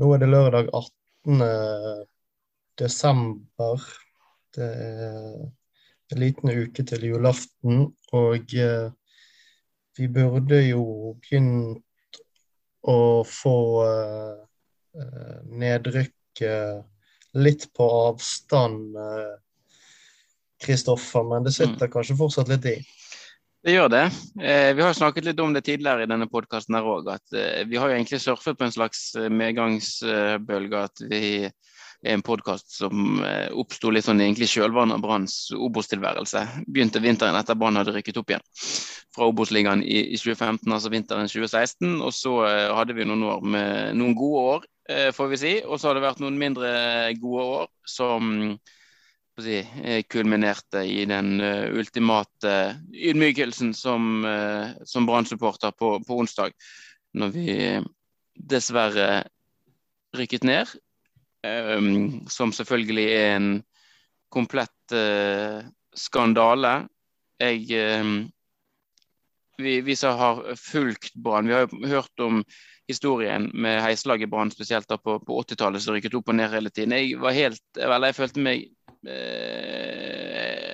Nå er det lørdag 18. desember. Det er en liten uke til julaften, og eh, vi burde jo begynt å få eh, eh, nedrykket litt på avstand, Kristoffer, men det sitter mm. kanskje fortsatt litt i? Det gjør det. Eh, vi har snakket litt om det tidligere i denne podkasten at eh, vi har jo egentlig surfet på en slags eh, medgangsbølge. At vi er en podkast som eh, oppsto litt sånn egentlig kjølvannet av Branns Obos-tilværelse. Begynte vinteren etter Brann hadde rykket opp igjen fra Obos-ligaen i, i, 2015, altså vinteren 2016. Og så eh, hadde vi noen år med noen gode år, eh, får vi si. Og så har det vært noen mindre gode år som si, eh, kulminerte i den uh, ultimate ydmykelsen som, som Brann-supporter på, på, onsdag, når vi dessverre rykket ned. Som selvfølgelig er en komplett skandale. Jeg vi, vi, som har fulgt Brann, vi har jo hørt om historien med heislaget Brann, spesielt da på, på 80-tallet, som rykket opp og ned hele tiden. Jeg var helt, vel, jeg følte meg Eh,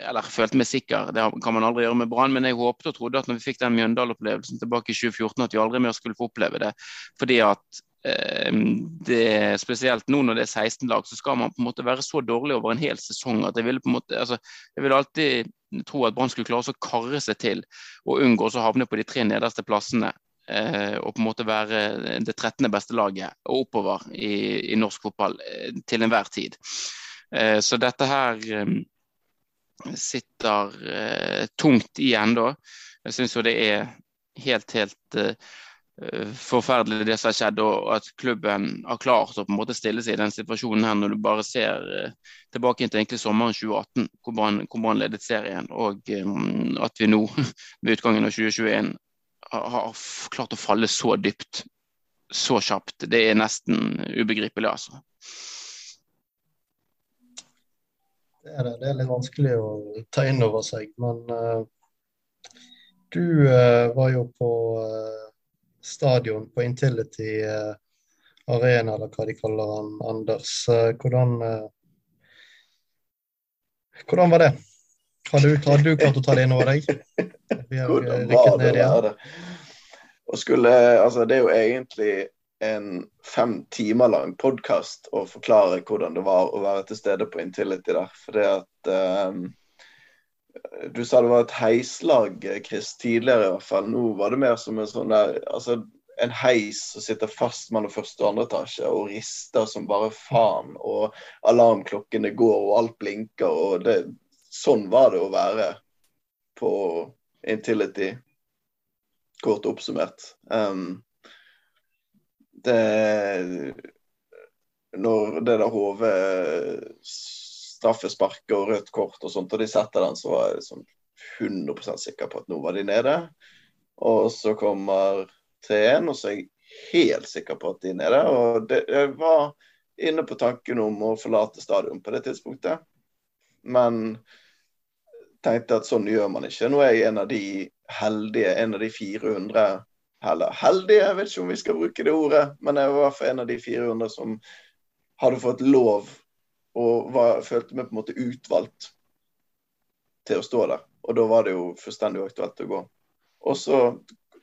eller følte meg sikker, det kan man aldri gjøre med Brann, men jeg håpet og trodde at når vi fikk den Mjøndal-opplevelsen tilbake i 2014, at vi aldri mer skulle få oppleve det. Fordi at eh, det, spesielt nå når det er 16 lag, så skal man på en måte være så dårlig over en hel sesong at jeg ville på en måte, altså, jeg ville alltid tro at Brann skulle klare å karre seg til og unngå å havne på de tre nederste plassene. Eh, og på en måte være det 13. beste laget og oppover i, i norsk fotball eh, til enhver tid. Eh, så dette her eh, sitter eh, tungt igjen da. Jeg syns jo det er helt, helt forferdelig det som har skjedd, og at klubben har klart å på en måte stille seg i den situasjonen her, når du bare ser tilbake til egentlig sommeren 2018, hvor man, hvor man ledet serien, og at vi nå, ved utgangen av 2021, har, klart å falle så dypt så kjapt. Det er nesten ubegripelig, altså. Det er det. Det er litt vanskelig å ta inn over seg. Men uh, du uh, var jo på uh, stadion på Intility Arena, eller hva de kaller han, Anders. hvordan, hvordan var det? Hadde du, hadde du, klart å ta det inn over deg? Vi har rykket ned igjen. Og skulle, altså, det er jo egentlig en fem timer lang podkast og forklare hvordan det var å være til stede på Intility der. For det at um, Du sa det var et heislag, Chris, tidligere i hvert fall. Nå var det mer som en sånn der altså en heis som sitter fast mellom første og andre etasje og rister som bare faen. Og alarmklokkene går og alt blinker. og det, Sånn var det å være på Intility, kort oppsummert. Um, det Når det der HV straffespark og rødt kort og sånt, og de setter den, så var jeg liksom 100% sikker på at nå var de nede. Og så kommer 3-1, og så er jeg helt sikker på at de er nede. Og det, jeg var inne på tanken om å forlate stadion på det tidspunktet. Men tenkte at sånn gjør man ikke. Nå er jeg en av de heldige, en av de 400 heller heldig, jeg vet ikke om vi skal bruke det ordet, men jeg var i hvert fall en av de 400 som hadde fått lov og var, følte meg på en måte utvalgt til å stå der. Og da var det jo fullstendig aktuelt å gå. Og så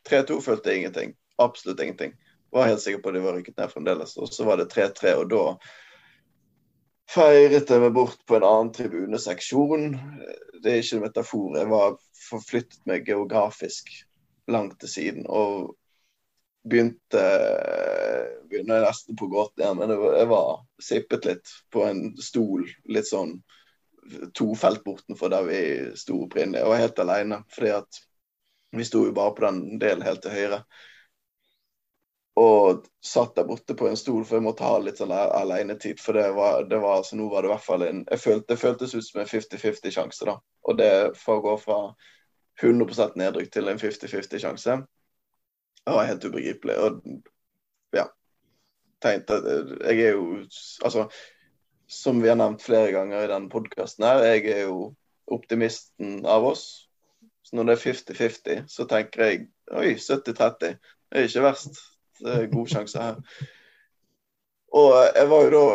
3-2 følte jeg ingenting. Absolutt ingenting. Var helt sikker på at de var rykket ned fremdeles. Og så var det 3-3, og da feiret jeg meg bort på en annen tribuneseksjon. Det er ikke en metafor. Jeg var forflyttet meg geografisk langt til siden. Og begynte begynte nesten på godt igjen, men jeg var sippet litt på en stol. Litt sånn to felt bortenfor der vi sto opprinnelig. Jeg var helt alene, fordi at vi sto jo bare på den delen helt til høyre. Og satt der borte på en stol, for jeg måtte ha litt sånn alenetid. For det var, det var altså, nå var det i hvert fall en jeg følte, Det føltes ut som en 50-50-sjanse, da. Og det for å gå fra 100% nedrykk til en 50-50-sjanse. Det var helt ubegripelig. Og ja tenkte at Jeg er jo Altså, som vi har nevnt flere ganger i denne podkasten her, jeg er jo optimisten av oss. Så når det er 50-50, så tenker jeg oi, 70-30. Det er ikke verst. Det er god sjanse her. Og jeg var jo da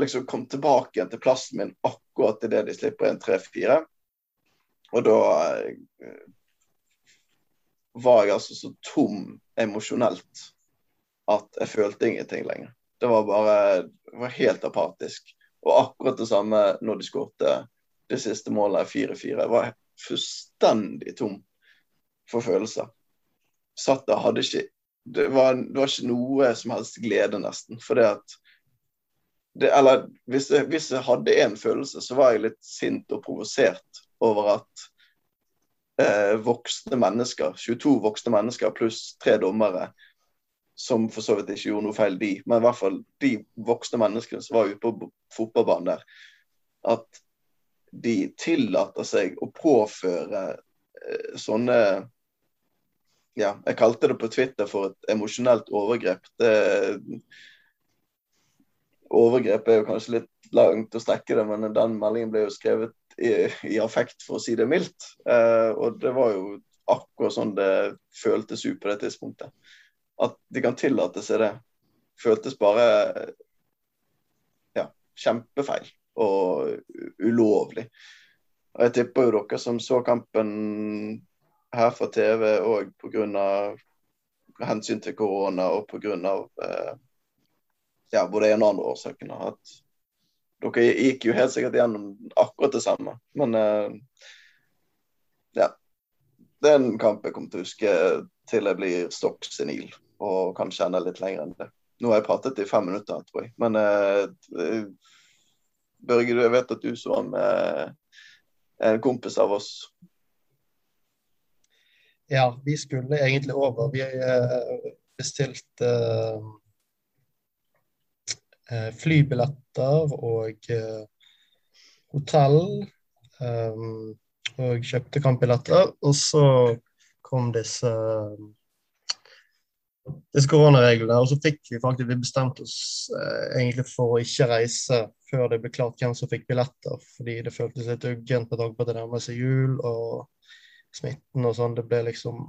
liksom kom tilbake igjen til plassen min akkurat idet de slipper en 3-4. Og da eh, var jeg altså så tom emosjonelt at jeg følte ingenting lenger. Det var bare det var helt apatisk. Og akkurat det samme når de skårte det siste målet, 4-4. Jeg var fullstendig tom for følelser. Satt der, hadde ikke det var, det var, ikke noe som helst glede, nesten. For det at det, Eller hvis jeg, hvis jeg hadde én følelse, så var jeg litt sint og provosert over at eh, voksne mennesker, 22 voksne mennesker pluss tre dommere, som for så vidt ikke gjorde noe feil, de, men i hvert fall de voksne menneskene som var ute på fotballbanen der, at de tillater seg å påføre eh, sånne ja, jeg kalte det på Twitter for et emosjonelt overgrep. Det, overgrep er jo kanskje litt langt å strekke det, men den meldingen ble jo skrevet i, affekt, for å si det mildt. Eh, og det var jo akkurat sånn det føltes ut på det tidspunktet. At de kan tillate seg det, føltes bare ja, kjempefeil og ulovlig. Og Jeg tipper jo dere som så kampen her fra TV òg pga. hensyn til korona og pga. Eh, ja, både en og andre årsakene. At dere gikk jo helt sikkert gjennom akkurat det samme. Men uh, ja. Det er en kamp jeg kommer til å huske til jeg blir stokk senil og kan kjenne litt lenger enn det. Nå har jeg pratet i fem minutter, tror jeg. Men uh, Børge, jeg vet at du så med en kompis av oss ja, vi skulle egentlig over. Vi uh, bestilte flybilletter og hotell. Um, og kjøpte kampbilletter. Og så kom disse disse koronareglene. Og så fikk vi faktisk vi bestemte oss eh, egentlig for å ikke reise før det ble klart hvem som fikk billetter, fordi det føltes litt uggent med tanke på at det nærmer seg jul. og smitten og sånn. Det ble liksom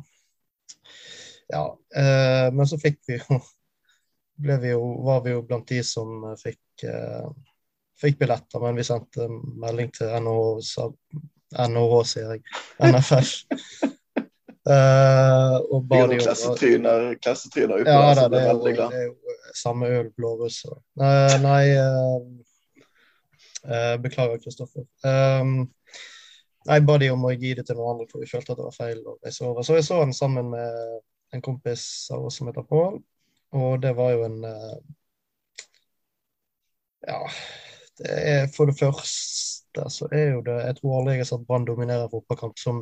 Ja. Eh, men så fikk vi jo vi jo, var vi jo blant de som fikk, eh, fikk billetter, men vi sendte melding til NHH sier jeg, NFF. uh, og ba de klassetryner, klassetryner ute, ja, da, det, er jo, det er jo samme øl, blåruss. Uh, nei uh, Beklager, Kristoffer. Um, jeg ba de om å gi det til noen andre, for vi følte at det var feil å reise over. Så jeg så den sammen med en kompis av oss som heter Pål, og det var jo en eh, Ja, det er for det første så er jo det Jeg tror aldri jeg har sett Brann dominere fotballkamp så,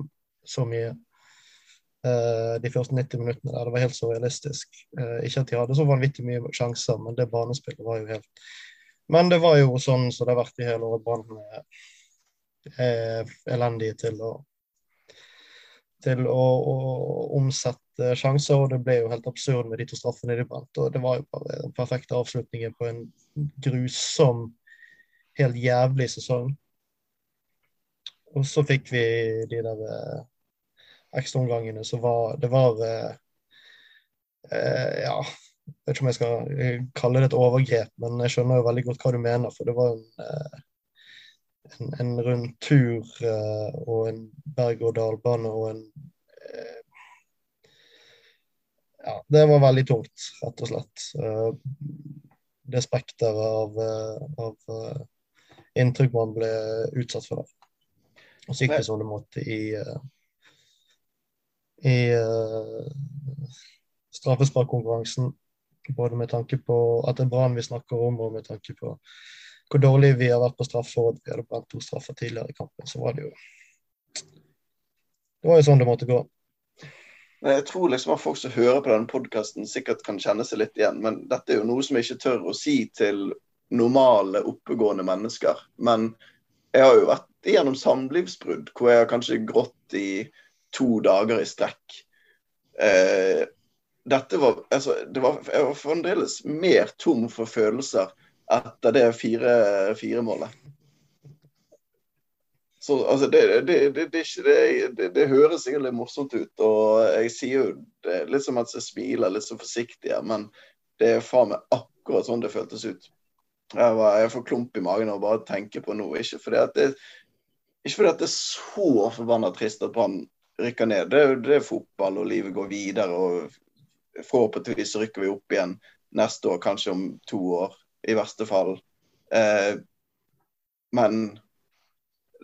så mye. Uh, de første 90 minuttene der. Det var helt så realistisk. Uh, ikke at de hadde så vanvittig mye sjanser, men det banespillet var jo helt Men det var jo sånn som så det har vært i hele året. Brann er elendige til å til å, å, omsette sjanser, og det ble jo helt absurd med de to straffene de brant. og Det var jo bare den perfekte avslutningen på en grusom, helt jævlig sesong. Og så fikk vi de der eh, ekstraomgangene så var Det var eh, eh, Ja, jeg vet ikke om jeg skal kalle det et overgrep, men jeg skjønner jo veldig godt hva du mener, for det var en eh, en, en rundtur uh, og en berg-og-dal-bane og en Ja, det var veldig tungt, rett og slett. Uh, det spekteret av, av inntrykk man ble utsatt for der. Og så gikk det det måtte i i straffesparkkonkurransen. Både med tanke på at det er Brann vi snakker om, og med tanke på hvor dårlig vi har vært på straffer, vi hadde brent to straffer tidligere i kampen, så var det jo Det var jo sånn det måtte gå. Jeg tror liksom at folk som hører på denne podkasten, sikkert kan kjenne seg litt igjen. Men dette er jo noe som jeg ikke tør å si til normale, oppegående mennesker. Men jeg har jo vært igjennom samlivsbrudd hvor jeg har kanskje grått i to dager i strekk. Eh, dette var, altså, det var, Jeg var fremdeles mer tom for følelser etter det fire-målet. Så altså, det, det, det, det, høres sikkert litt morsomt ut, og jeg sier jo det litt som at jeg smiler litt så forsiktig, men det er faen meg akkurat sånn det føltes ut. Jeg, var, jeg får klump i magen av bare å tenke på noe. Ikke fordi at det, ikke fordi at det er så forbanna trist at Brann rykker ned. Det, er fotball, og livet går videre. og Forhåpentligvis rykker vi opp igjen neste år, kanskje om to år, i verste fall. Eh, men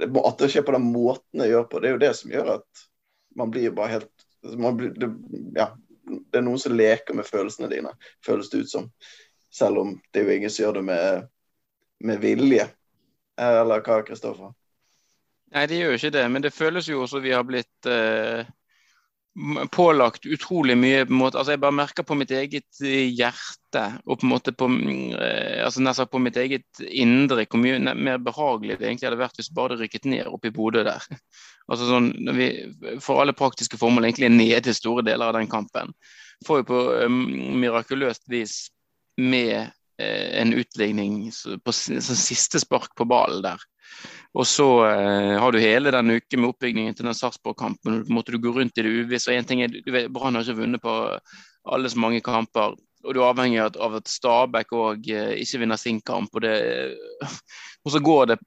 at det skjer på den måten det gjør på, det er jo det som gjør at man blir bare helt blir, det, ja, det er noen som leker med følelsene dine, føles det ut som. Selv om det er jo ingen som gjør det med, med vilje. Eller hva, Kristoffer? Nei, det gjør jo ikke det. Men det føles jo som vi har blitt eh, pålagt utrolig mye. på en måte, altså Jeg bare merker på mitt eget hjerte og på en måte på, eh, altså nesten på mitt eget indre hvor mye mer behagelig det egentlig hadde vært hvis bare det rykket ned opp i Bodø der. Altså sånn, når vi For alle praktiske formål egentlig er nede store deler av den kampen. Får jo på um, mirakuløst vis med uh, en utligning på siste spark på ballen der. Og så eh, har du hele den uken med oppbyggingen til den Sarpsborg-kampen. Måtte du gå rundt i det uvisse. Og en ting er, du vet, Brann har ikke vunnet på alle så mange kamper. Og du er avhengig av at Stabæk òg eh, ikke vinner sin kamp. Og, det, og så går det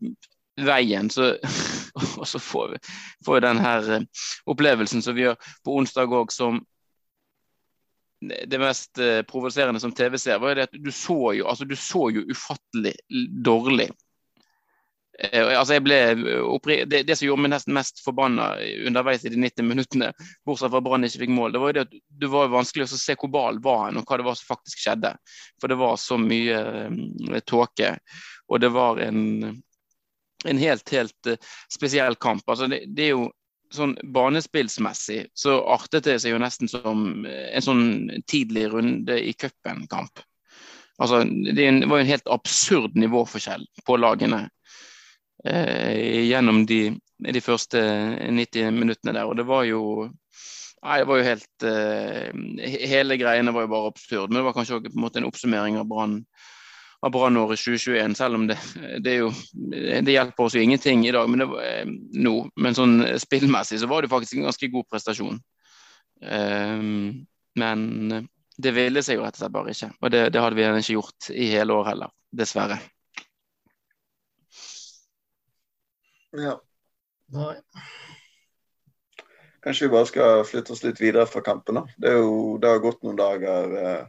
veien. Så, og så får vi, får vi den her eh, opplevelsen som vi gjør på onsdag òg, som det mest eh, provoserende som TV ser, var det at du så jo, altså, du så jo ufattelig dårlig altså jeg ble eh, det, det, som gjorde meg nesten mest forbanna underveis i de 90 minuttene, bortsett fra Brann ikke fikk mål, det var det at det var vanskelig å se hvor ballen var han, og hva det var som faktisk skjedde. For det var så mye uh, tåke. Og det var en, en helt, helt spesiell kamp. Altså det, det, er jo sånn banespillsmessig så artet det seg jo nesten som en sånn tidlig runde i cupen-kamp. Altså, det var jo en helt absurd nivåforskjell på lagene eh, gjennom de, de, første 90 minuttene der. Og det var jo Nei, det var jo helt eh, Hele greiene var jo bare absurd. Men det var kanskje også på en måte en oppsummering av Brann av brannåret 2021, selv om det, det, jo, det, hjelper oss jo ingenting i dag men det eh, nå. Men sånn spillmessig så var det faktisk en ganske god prestasjon. Um, men det ville seg jo rett og slett bare ikke. Og det, det hadde vi ikke gjort i hele år heller, dessverre. Ja. Nei. Kanskje vi bare skal flytte oss litt videre fra kampen. da. Det, jo, det har gått noen dager eh,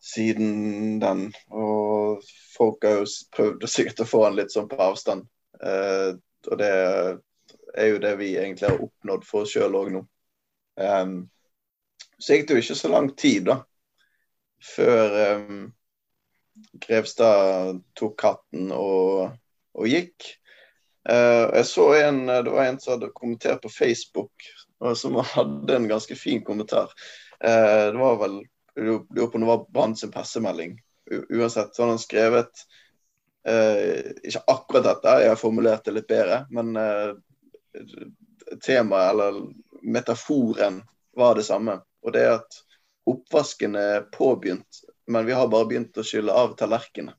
siden den. Og folk har jo prøvd sikkert å få den litt sånn på avstand. Eh, og det er jo det vi egentlig har oppnådd for oss sjøl òg nå. Um, så gikk det jo ikke så lang tid da, før um, Grevstad tok katten og, og gikk. Uh, jeg så en, eh, Det var en som hadde kommentert på Facebook, som hadde en ganske fin kommentar. Uh, det var vel Lurer på om det var Brann sin pressemelding. Uansett så hadde han skrevet Ikke akkurat dette, jeg har formulert det litt bedre, men temaet, eller metaforen, var det samme. Og det er at oppvasken er påbegynt, men vi har bare begynt å skylle av tallerkenene.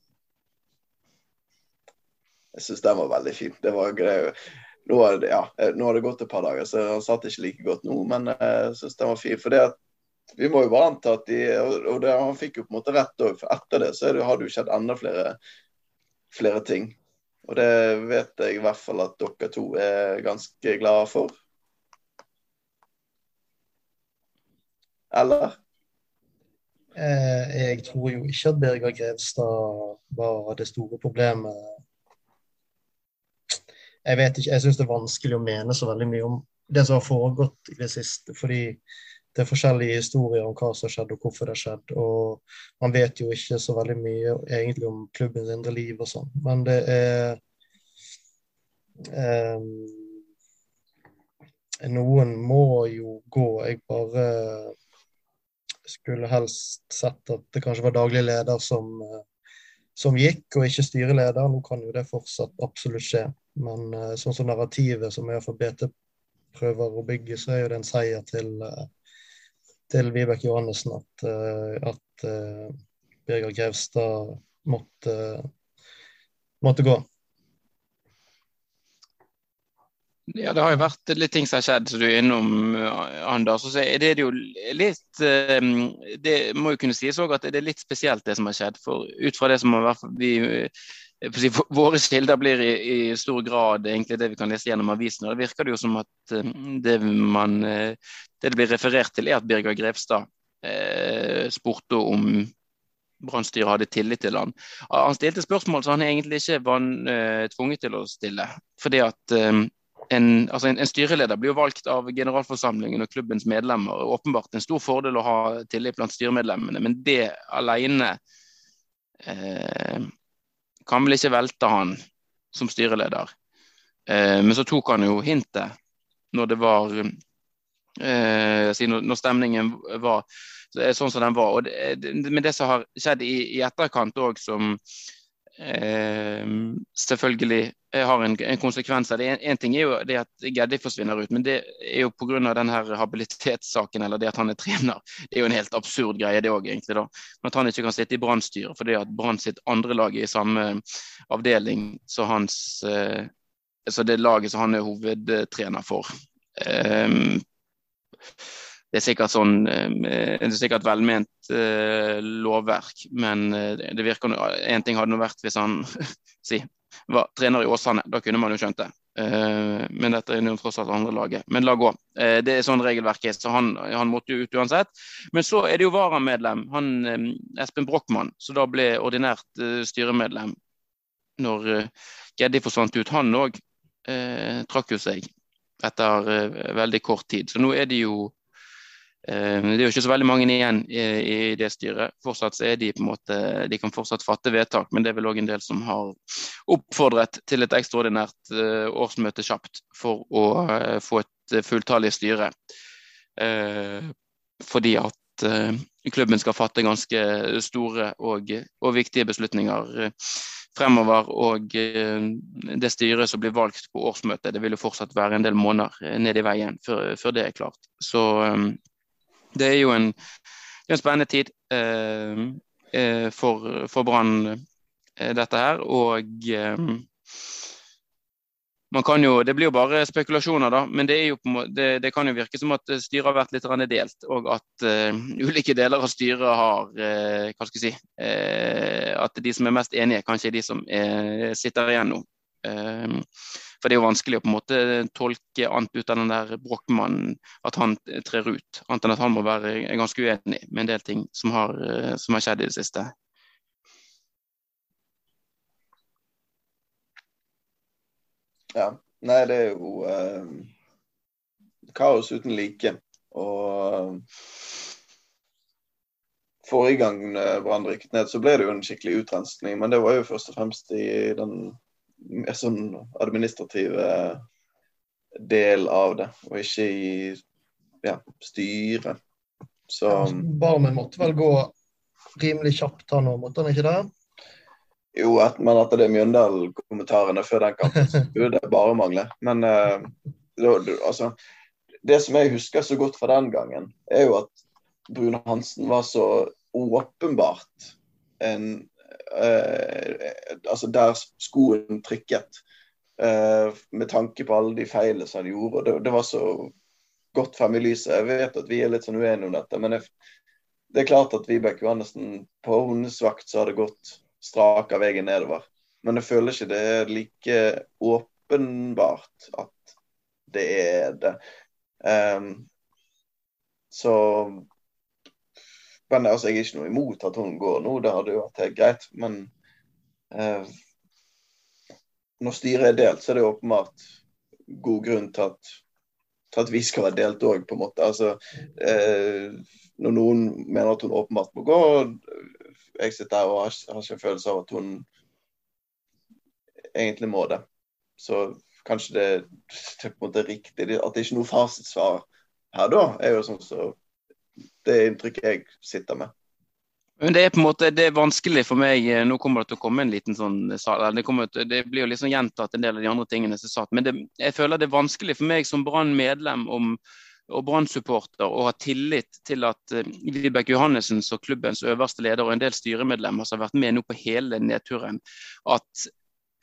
Jeg syns den var veldig fin. Det var grei. Nå har, det, ja, eh, det gått et par dager, så han satt ikke like godt nå. Men eh, jeg syns den var fin. For det at vi må jo bare anta at de Og det, han fikk jo på en måte rett òg, for etter det så det, har det jo skjedd enda flere, flere ting. Og det vet jeg i hvert fall at dere to er ganske glade for. Eller? Eh, jeg tror jo ikke at Birger Grevstad var det store problemet jeg vet ikke, jeg syns det er vanskelig å mene så veldig mye om det som har foregått i det siste. Fordi det er forskjellige historier om hva som har skjedd og hvorfor det har skjedd. Og man vet jo ikke så veldig mye egentlig om klubbens indre liv og sånn. Men det er um, Noen må jo gå. Jeg bare skulle helst sett at det kanskje var daglig leder som, som gikk, og ikke styreleder. Nå kan jo det fortsatt absolutt skje. Men uh, sånn som narrativet som iallfall BT prøver å bygge, så er jo det en seier til, uh, til Vibeke Johannessen at, uh, at Birger Grevstad måtte, måtte gå. Ja, det har jo vært litt ting som har skjedd, som du er innom, Anders. Så er det jo litt Det må jo kunne sies òg at det er litt spesielt, det som har skjedd. For ut fra det som vi Våre kilder blir i, i, stor grad egentlig det vi kan lese gjennom avisene. Det virker det jo som at det, man, det det blir referert til, er at Birger Grevstad eh, spurte om Brannstyret hadde tillit til han. Han stilte spørsmål som han egentlig ikke var eh, tvunget til å stille. Fordi at eh, en, altså en, en, styreleder blir jo valgt av generalforsamlingen og klubbens medlemmer. Åpenbart en stor fordel å ha tillit blant styremedlemmene, men det alene uh, kan vel ikke velte han som styreleder. Eh, men så tok han jo hintet når det var når stemningen var sånn som den var. Og det, men det som har skjedd i, i etterkant òg, som eh, selvfølgelig har en, en konsekvens av det. En, ting er jo det at Geddi forsvinner ut, men det er jo pga. habilitetssaken eller det at han er trener. Det er jo en helt absurd greie, det òg, egentlig. da. Men at han ikke kan sitte i Brann-styret fordi at Brann sitt andre lag er i samme avdeling så hans eh, så det laget som han er hovedtrener for. Um, det er sikkert sånn eh, det er sikkert velment uh, lovverk, men uh, det virker En ting hadde nå vært hvis han si, var trener i Åsane, da kunne man jo skjønt det. Uh, men dette er jo tross alt andre laget. Men la gå. det er sånn regelverket er, så han, han, måtte jo ut uansett. Men så er det jo varamedlem, han Espen Brochmann, som da ble ordinært styremedlem når Geddi forsvant ut. Han òg trakk jo seg etter veldig kort tid. Så nå er det jo Eh, det er jo ikke så veldig mange igjen i, det styret. Fortsatt er De på en måte, de kan fortsatt fatte vedtak, men det er vel òg en del som har oppfordret til et ekstraordinært uh, årsmøte kjapt for å uh, få et fulltallig styre. Fordi at klubben skal fatte ganske store og, og viktige beslutninger fremover. Og det styret som blir valgt på årsmøtet, det vil jo fortsatt være en del måneder ned i veien før, før det er klart. Så det er jo en, en spennende tid eh, eh, for, for Brann, eh, dette her. Og eh, man kan jo, Det blir jo bare spekulasjoner, da, men det, er jo på, det, det kan jo virke som at styret har vært litt delt. Og at uh, ulike deler av styret har uh, hva skal jeg si, uh, At de som er mest enige, kanskje er de som er, sitter igjen nå. For det er jo vanskelig å på en måte tolke annet ut av den der Brochmann, at han trer ut. Annet enn at han må være ganske uenig med en del ting som har, eh, som har skjedd i det siste. Ja. Nei, det er jo eh, kaos uten like. Og forrige gang Brann rykket ned, så ble det jo en skikkelig utrenskning. Men det var jo først og fremst i den mer sånn administrativ del av det, og ikke i ja, styret. Så Barmen måtte vel gå rimelig kjapt han òg, måtte han ikke det? Jo, et, men etter det Mjøndalen-kommentarene før den kampen, skulle det bare mangle. Men uh, det, altså, det som jeg husker så godt fra den gangen, er jo at Brune Hansen var så åpenbart en eh, altså der skoen trykket. Eh, med tanke på alle de feilene som han gjorde. og det, det, var så godt frem i lyset. Jeg vet at vi er litt sånn uenige om dette, men jeg, det er klart at Vibeke Johannessen på hennes vakt så har det gått strak av veien nedover. Men jeg føler ikke det er like åpenbart at det er det. Um, så men altså, jeg er ikke noe imot at hun går nå, det hadde jo vært helt greit. Men eh, når styret er delt, så er det åpenbart god grunn til at, til at vi skal være delt òg, på en måte. Altså, eh, når noen mener at hun åpenbart må gå, og jeg sitter her og har, har ikke en følelse av at hun egentlig må det, så kanskje det, det er på en måte riktig. At det er ikke noe fasitsvar her da, er jo sånn så det er inntrykket jeg sitter med. Men det er på en måte, det er vanskelig for meg eh, Nå kommer det til å komme en liten sånn Det, til, det blir jo liksom gjentatt en del av de andre tingene som er satt. Men det, jeg føler det er vanskelig for meg som Brann-medlem og Brann-supporter å ha tillit til at uh, Vibeke Johannessens og klubbens øverste leder og en del styremedlemmer som har vært med nå på hele nedturen, at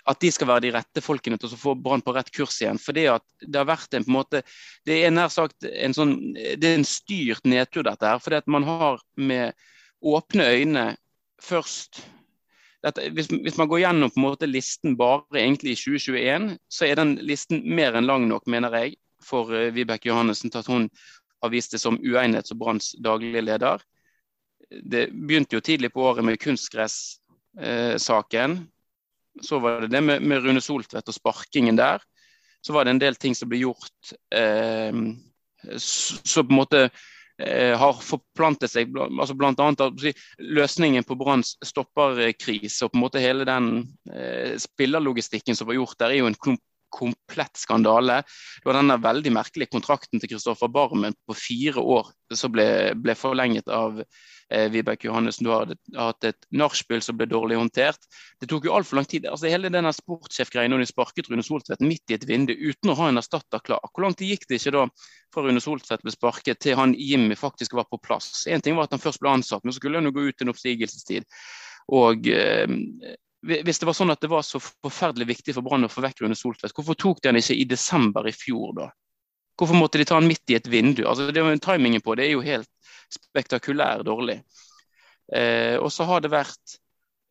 at de skal være de rette folkene til å få Brann på rett kurs igjen. For det det har vært en en måte Det er nær sagt en sånn Det er en styrt nedtur, dette her. Fordi at man har med åpne øyne først dette, hvis, hvis, man går gjennom på en måte listen bare egentlig i 2021, så er den listen mer enn lang nok, mener jeg, for uh, Vibeke Johannessen til at hun har vist det som uegnet som Branns daglige leder. Det begynte jo tidlig på året med kunstgress-saken. Så var det det med, med Rune Soltvedt og sparkingen der. Så var det en del ting som ble gjort eh, som på en måte eh, har forplantet seg. altså Blant annet løsningen på Branns stopperkrise og på en måte hele den eh, spillerlogistikken som var gjort der, er jo en komplett skandale. Det var denne veldig merkelige kontrakten til Kristoffer Barmen på fire år som ble, ble forlenget av Vibeke Johannessen. Du har hatt et nachspiel som ble dårlig håndtert. Det tok jo altfor lang tid. Altså Hele denne sportssjefgreia når de sparket Rune Soltvedt midt i et vindu uten å ha en erstatter klar. Hvor lang gikk det ikke da fra Rune Soltvedt ble sparket til han Jimmy faktisk var på plass? En ting var at han først ble ansatt, men så skulle han jo gå ut en oppsigelsestid. Og eh, hvis det var sånn at det var så forferdelig viktig for Brann å få vekk Rune Soltvedt, hvorfor tok de han ikke i desember i fjor, da? Hvorfor måtte de ta den midt i et vindu? Altså, det, timingen på det er jo helt spektakulær dårlig. Eh, og så har det vært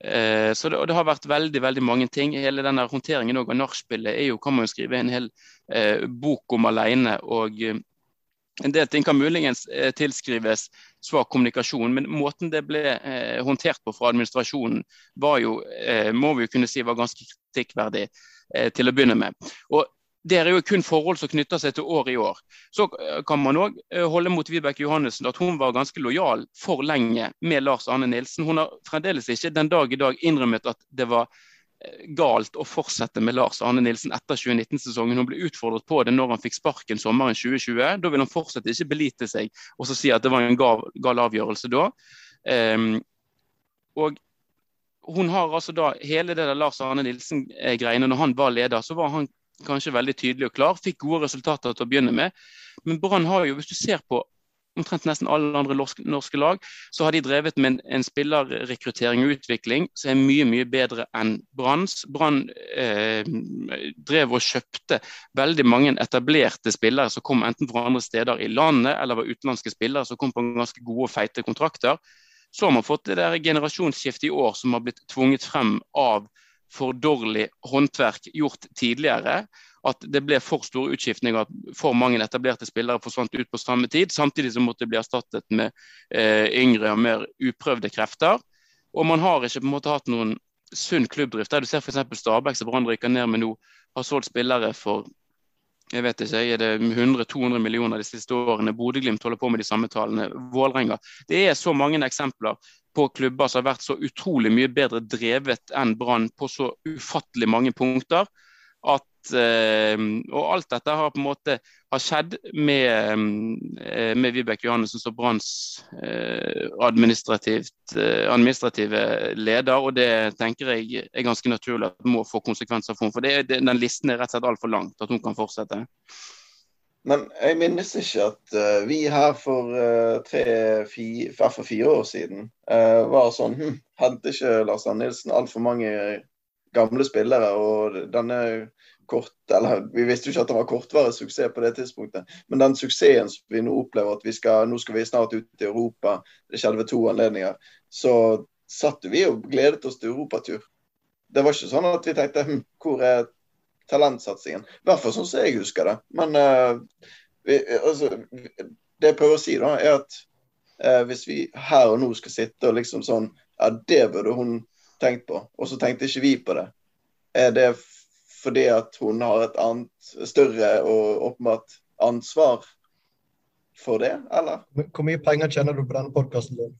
eh, så det, det, har vært veldig veldig mange ting. Hele denne håndteringen av nachspielet er jo, kan man jo skrive en hel eh, bok om alene. Og eh, en del ting kan muligens eh, tilskrives svak kommunikasjon, men måten det ble eh, håndtert på fra administrasjonen, var jo, må vi jo kunne si var ganske kritikkverdig til å begynne med. Og det er jo kun forhold som knytter seg til år i år. Så eh, kan man òg eh, holde mot Vibeke Johannessen at hun var ganske lojal for lenge med Lars Arne Nilsen. Hun har fremdeles ikke den dag i dag innrømmet at det var eh, galt å fortsette med Lars Arne Nilsen etter 2019-sesongen. Hun ble utfordret på det når han fikk sparken sommeren 2020. Da vil han fortsatt ikke belite seg og si at det var en gal, gal avgjørelse da. Um, og hun har altså da hele det der Lars Arne Nilsen-greiene, når han var leder, så var han kanskje veldig tydelig og klar. Fikk gode resultater til å begynne med. Men Brann har jo, hvis du ser på omtrent nesten alle andre norske lag, så har de drevet med en, en spillerrekruttering og utvikling som er mye mye bedre enn Branns. Brann eh, drev og kjøpte veldig mange etablerte spillere som kom enten fra andre steder i landet, eller var utenlandske spillere som kom på ganske gode og feite kontrakter. Så har man fått det der generasjonsskiftet i år som har blitt tvunget frem av for dårlig håndverk gjort tidligere. At det ble for store utskiftninger, at for mange etablerte spillere forsvant ut på samme tid. Samtidig som måtte bli erstattet med eh, yngre og mer uprøvde krefter. Og man har ikke på en måte hatt noen sunn klubbdrift. Der du ser f.eks. Stabæk, som Brann rykker ned med nå, har solgt spillere for jeg vet ikke, er det 100-200 millioner de siste årene. Bodø-Glimt holder på med de samme tallene. Vålerenga. Det er så mange eksempler på klubber som har vært så utrolig mye bedre drevet enn Brann på så ufattelig mange punkter. At, og alt dette har på en måte skjedd med, eh, med Vibeke Johannessen som Branns eh, eh, administrative leder. Og det tenker jeg er ganske naturlig at må få konsekvenser for henne. For det, den listen er rett og slett altfor lang til at hun kan fortsette. Men jeg minnes ikke at vi her for tre, fire, for fire år siden var sånn hm, Hadde ikke Lars Arne Nilsen altfor mange gamle spillere? Og denne kort Eller vi visste jo ikke at det var kortvarig suksess på det tidspunktet. Men den suksessen som vi nå opplever, at vi skal, nå skal vi snart ut i Europa, det skjedde ved to anledninger, så satt vi og gledet oss til europatur. Det var ikke sånn at vi tenkte hm, hvor er talentsatsingen. I hvert fall sånn som jeg husker det. Men uh, vi, altså, det jeg prøver å si, da, er at uh, hvis vi her og nå skal sitte og liksom sånn Ja, det burde hun tenkt på, og så tenkte ikke vi på det. Er det fordi at hun har et annet, større og åpenbart ansvar for det, eller? Hvor mye penger tjener du på denne podkasten din?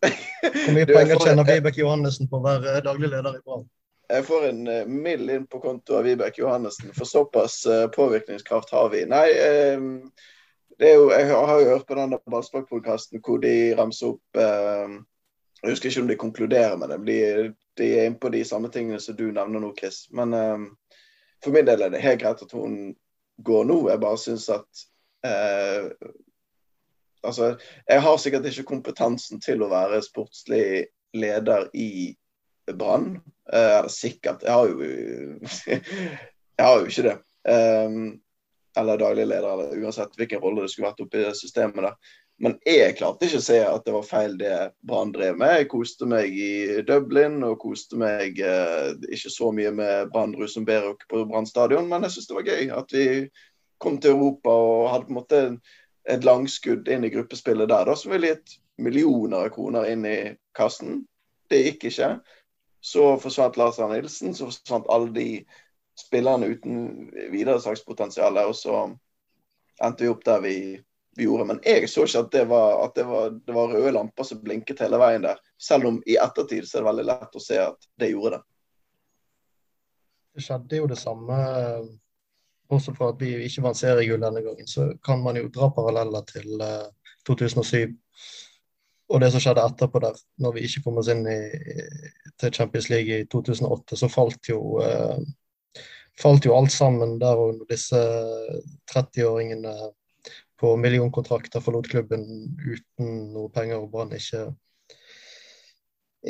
Hvor mye penger tjener Vibeke Johannessen på å være daglig leder i Brann? jeg får en uh, mild inn på konto av Vibeke Johannessen, for såpass uh, påvirkningskraft har vi. Nei, det er jo, jeg har jo hørt på denne Ballspark-podkasten hvor de ramser opp uh, Jeg husker ikke om de konkluderer med det. De, er inne på de samme tingene som du nevner nå, Chris. Men for min del er det helt greit at hun går nå. Jeg bare syns at Altså, jeg har sikkert ikke kompetansen til å være sportslig leder i Brann. Uh, sikkert. Jeg har jo Jeg har jo ikke det. Um, eller daglig leder, eller uansett hvilken rolle det skulle vært oppi systemet der. Men jeg klarte ikke å se at det var feil det Brann drev med. Jeg koste meg i Dublin og koste meg eh, ikke så mye med Brann Rosenberg på Brann stadion, men jeg syns det var gøy at vi kom til Europa og hadde på en måte et langskudd inn i gruppespillet der, da, som ville gitt millioner av kroner inn i kassen. Det gikk ikke. Så forsvant Lars Arne Nilsen, så forsvant alle de spillerne uten videre sakspotensial. Og så endte vi opp der vi, vi, gjorde. Men jeg så ikke at, det var, at det, var, det var, røde lamper som blinket hele veien der. Selv om i ettertid så er det veldig lett å se at det gjorde det. Det skjedde jo det samme. Også for at vi ikke vant seriegull denne gangen, så kan man jo dra paralleller til uh, eh, 2007 og det som skjedde etterpå der, når vi ikke kom oss inn i, til Champions League i 2008, så falt jo uh, falt jo alt sammen der og disse 30-åringene på millionkontrakter forlot klubben uten noe penger, og Brann ikke,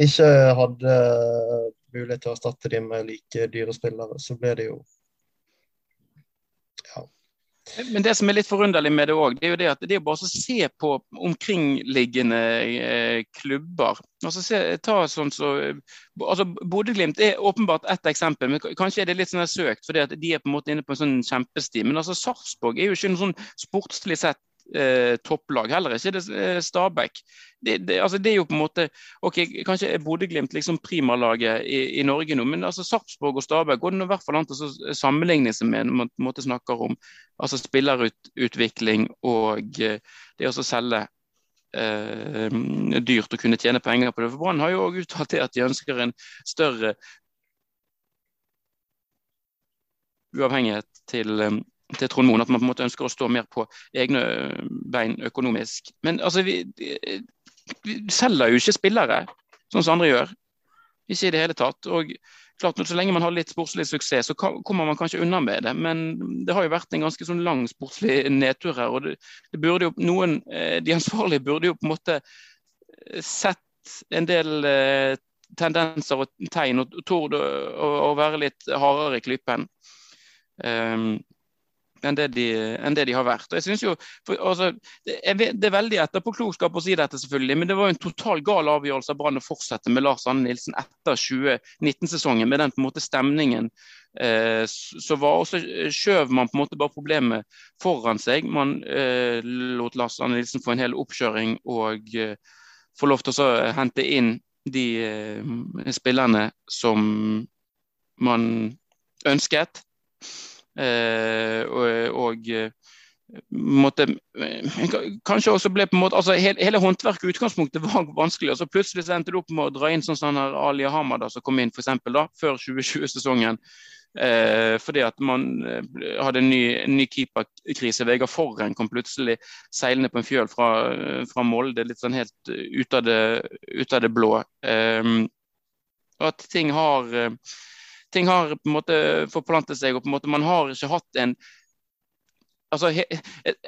ikke hadde mulighet til å erstatte dem med like dyre spillere, så ble det jo men det som er litt forunderlig med det òg, det er jo det at det er bare å se på omkringliggende eh, klubber. Altså se, ta sånn så, altså Bodø-Glimt er åpenbart ett eksempel, men kanskje er det litt sånn søkt, fordi at de er på en måte inne på en sånn kjempesti. Men altså Sarpsborg er jo ikke noe sånn sportslig sett eh, topplag. Heller ikke det eh, Stabæk. Det, det, altså, det, er jo på en måte ok, Kanskje er Bodø-Glimt liksom primalaget i, i, Norge nå, men altså Sarpsborg og Stabæk går det i hvert fall an å sammenligne seg med når man snakker om altså spillerutvikling og eh, det å selge eh, dyrt å kunne tjene penger på det. For Brann har jo òg uttalt det at de ønsker en større uavhengighet til, eh, til Trond Moen, at man på en måte ønsker å stå mer på egne bein økonomisk. Men altså, vi, vi selger jo ikke spillere sånn som andre gjør. Ikke i det hele tatt. Og klart, Så lenge man har litt sportslig suksess, så kommer man kanskje unna med det. Men det har jo vært en ganske sånn lang sportslig nedtur her. og det, det burde jo noen, eh, De ansvarlige burde jo på en måte eh, sett en del eh, tendenser og tegn, og tord å, være litt hardere i klypen. Um, enn det, de, enn det de, har vært. Og jeg synes jo, for, altså, det, er, det, er, veldig etterpåklokskap å si dette, selvfølgelig, men det var jo en total gal avgjørelse av Brann å fortsette med Lars Anne Nilsen etter 2019-sesongen, med den på en måte stemningen. Eh, så var også skjøv man på en måte bare problemet foran seg. Man eh, lot Lars Anne Nilsen få en hel oppkjøring og eh, få lov til å hente inn de eh, spillerne som man ønsket. Eh, og, eh, måtte, eh, kanskje også ble på en måte, altså Hele, hele håndverket i utgangspunktet var vanskelig. og så Plutselig så endte det opp med å dra inn sånn som Ali Hamad som kom inn for eksempel, da, før 2020-sesongen. Eh, fordi at man hadde en ny, ny keeperkrise. Vegard Forren kom plutselig seilende på en fjøl fra, fra Molde, litt sånn helt ut av det, ut av det blå. Eh, at ting har ting har på en måte forplantet seg, og på en måte man har ikke hatt en altså, he,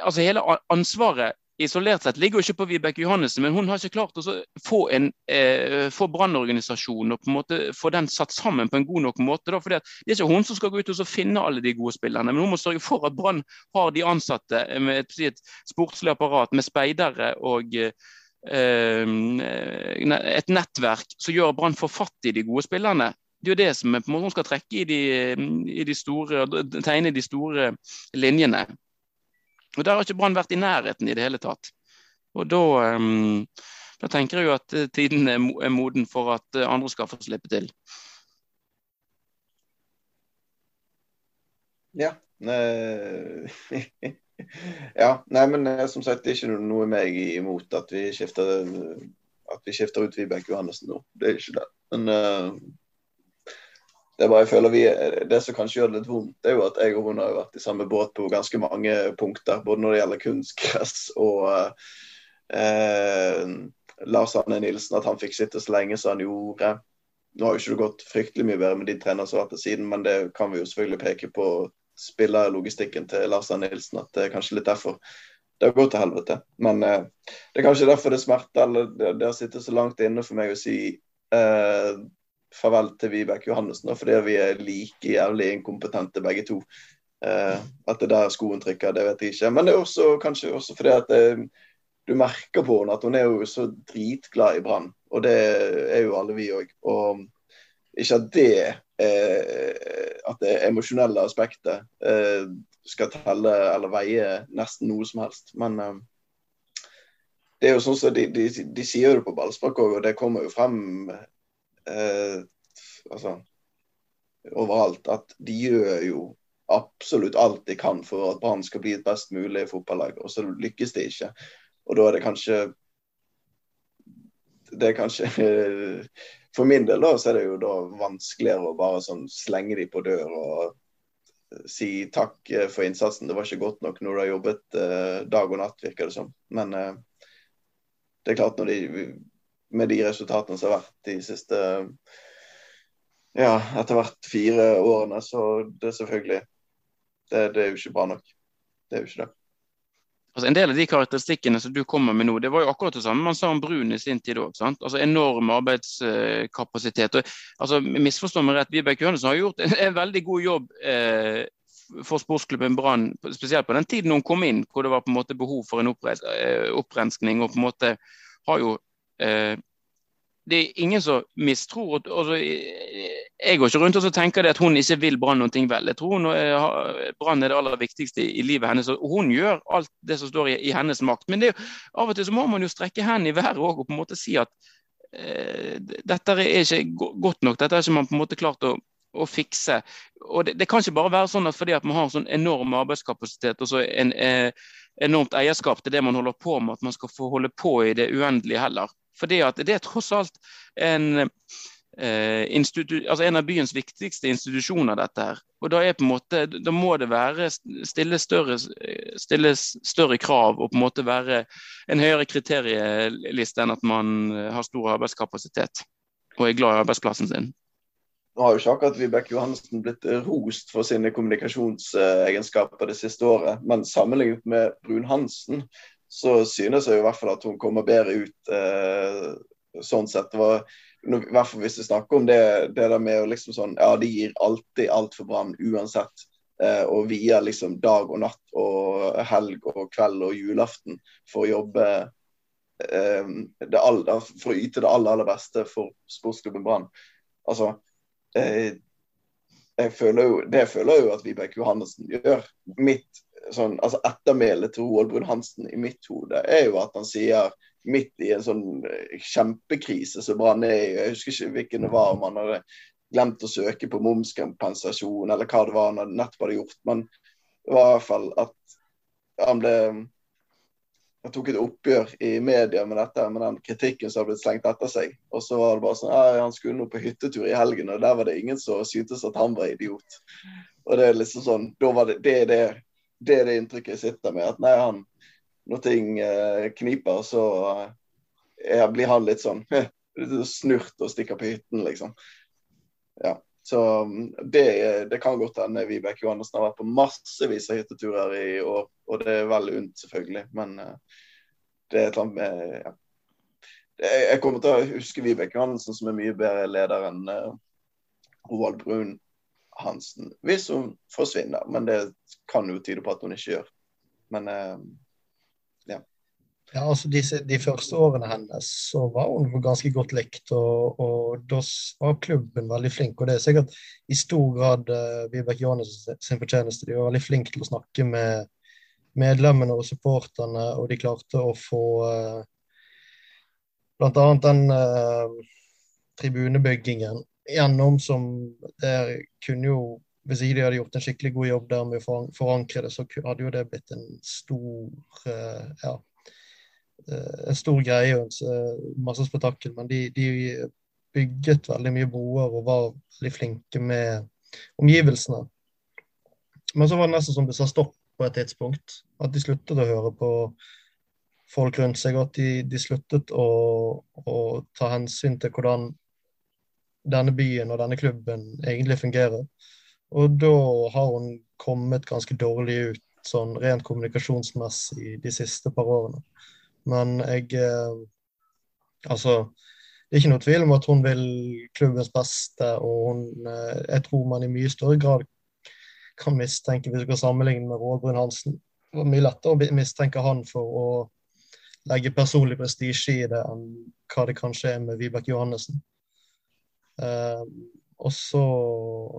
altså hele ansvaret isolert sett ligger jo ikke på Vibeke Johannessen, men hun har ikke klart å få, en, eh, få brannorganisasjonen og på en måte få den satt sammen på en god nok måte. Da, fordi Det er ikke hun som skal gå ut og finne alle de gode spillerne, men hun må sørge for at Brann har de ansatte med et, et sportslig apparat, med speidere og eh, et nettverk som gjør Brann får fatt i de gode spillerne det er jo det som er på en måte man skal trekke i de, i de store, tegne de store linjene. Og Der har ikke Brann vært i nærheten i det hele tatt. Og da, um, da tenker jeg jo at eh, tiden er moden for at eh, andre skal få slippe til. Ja. ja. Nei, men eh, som sagt, det er ikke noe meg imot at vi skifter, at vi skifter ut Vibeke Johannessen nå. Det er ikke det. Men det, bare, jeg føler vi, det som kanskje gjør det litt vondt, er jo at jeg og hun har vært i samme båt på ganske mange punkter. Både når det gjelder kunstgress og eh, Lars Arne Nilsen, at han fikk sitte så lenge som han gjorde. Nå har jo ikke det gått fryktelig mye bedre med de trenerne som har vært der siden, men det kan vi jo selvfølgelig peke på spillerlogistikken til Lars Arne Nilsen. At det er kanskje litt derfor det har gått til helvete. Men eh, det er kanskje derfor det smerter, eller det, det har sittet så langt inne for meg å si eh, farvel til Vibeke Johannessen, fordi vi er like jævlig inkompetente begge to. Eh, at det der skoen trykker, det vet jeg ikke. Men det er også kanskje også fordi at det, eh, du merker på henne at hun er jo så dritglad i Brann. Og det er jo alle vi òg. Og ikke at det at det emosjonelle aspektet eh, skal telle eller veie nesten noe som helst. Men eh, det er jo sånn som de, de, de sier det på ballspark òg, og det kommer jo frem eh, altså, overalt at de gjør jo absolutt alt de kan for at Brann skal bli et best mulig fotballag, og så lykkes de ikke. Og da er det kanskje Det er kanskje For min del da, så er det jo da vanskeligere å bare sånn slenge de på dør og si takk eh, for innsatsen. Det var ikke godt nok når du har jobbet eh, dag og natt, virker det som. Men eh, det er klart, når de, med de resultatene som har vært de siste ja, etter hvert fire årene, så det er selvfølgelig det, det er jo ikke bra nok. Det er jo ikke det. Altså En del av de karakteristikkene som du kommer med nå, det var jo akkurat det samme man sa om Brun i sin tid òg. Altså enorm arbeidskapasitet. Og, altså Misforstå meg rett, Vibeke Johannessen har gjort en, en, veldig god jobb eh, for sportsklubben Brann, spesielt på den tiden hun kom inn, hvor det var på en måte behov for en eh, opprenskning. og på en måte har jo det er ingen som mistror. Altså, jeg går ikke rundt og tenker at hun ikke vil Brann noe vel. Jeg tror Brann er det aller viktigste i livet hennes. og Hun gjør alt det som står i, i hennes makt. Men det, av og til så må man jo strekke hendene i været og på en måte si at eh, dette er ikke godt nok. Dette har ikke man på en måte klart å, å fikse. Og det, det, kan ikke bare være sånn at fordi at man har sånn enorm arbeidskapasitet og så en, eh, enormt eierskap til det man holder på med, at man skal få holde på i det uendelige heller. Fordi at det er tross alt en, eh, altså en av byens viktigste institusjoner, dette her. Og da, er på en måte, da må det være stilles større, stilles større, krav og på en måte være en høyere kriterieliste enn at man har stor arbeidskapasitet og er glad i arbeidsplassen sin. Nå har jo ikke akkurat Vibeke Johansen blitt rost for sine kommunikasjonsegenskaper det siste året, men sammenlignet med Brun Hansen, så synes jeg i hvert fall at hun kommer bedre ut eh, sånn sett. I hvert fall hvis vi snakker om det, det der med å liksom sånn Ja, de gir alltid alt for Brann uansett. Eh, og vier liksom dag og natt og helg og kveld og julaften for å jobbe eh, det aller, for å yte det aller, aller beste for sportsklubben Brann. Altså eh, jeg føler jo, Det føler jeg jo at Vibeke Johannessen gjør. Mitt sånn, altså Ettermælet til Roald Brun-Hansen i mitt hode er jo at han sier midt i en sånn eh, kjempekrise som Brann er i, jeg husker ikke hvilken det var, om han hadde glemt å søke på momskompensasjon eller hva det var han hadde nettopp hadde gjort. Men det var i hvert fall at han ble han tok et oppgjør i media med dette, med den kritikken som hadde blitt slengt etter seg. Og så var det bare sånn Han skulle nå på hyttetur i helgen, og der var det ingen som syntes at han var idiot. Og det er liksom sånn, det, det er det det er det inntrykket jeg sitter med. At nei, han, når ting eh, kniper, så eh, blir han litt sånn snurt og stikker på hytten, liksom. Ja. Så mm, det, det kan godt hende Vibeke Johannessen har vært på massevis av hytteturer i år. Og det er vel unt, selvfølgelig. Men eh, det er et eller annet med ja. Jeg kommer til å huske Vibeke Johannessen som er mye bedre leder enn uh, Roald Brun Hansen. Hvis hun forsvinner, men det kan jo tyde på at hun ikke gjør. Men uh, ja. Ja, altså de, de, første årene hennes så var hun ganske godt likt, og, og da var klubben veldig flink. Og det er sikkert i stor grad uh, Vibeke Johannes sin fortjeneste. De var veldig flinke til å snakke med medlemmene og supporterne, og de klarte å få uh, bl.a. den uh, tribunebyggingen gjennom som det kunne jo Hvis ikke de hadde gjort en skikkelig god jobb der med å forankre det, så hadde jo det blitt en stor uh, ja, uh, en stor greie og masse spetakkel. Men de, de, bygget veldig mye broer og var veldig flinke med omgivelsene. Men så var det nesten som det sa stopp på et tidspunkt. At de sluttet å høre på folk rundt seg, og at de, de sluttet å, å, ta hensyn til hvordan denne byen og denne klubben egentlig fungerer. Og da har hun kommet ganske dårlig ut sånn rent kommunikasjonsmessig de siste par årene. Men jeg eh, Altså, det er ikke noe tvil om at hun vil klubbens beste, og hun, eh, jeg tror man i mye større grad kan mistenke, hvis du kan sammenligne med Råbrun Hansen, det var mye lettere å mistenke han for å legge personlig prestisje i det enn hva det kanskje er med Vibeke Johannessen. Uh, og så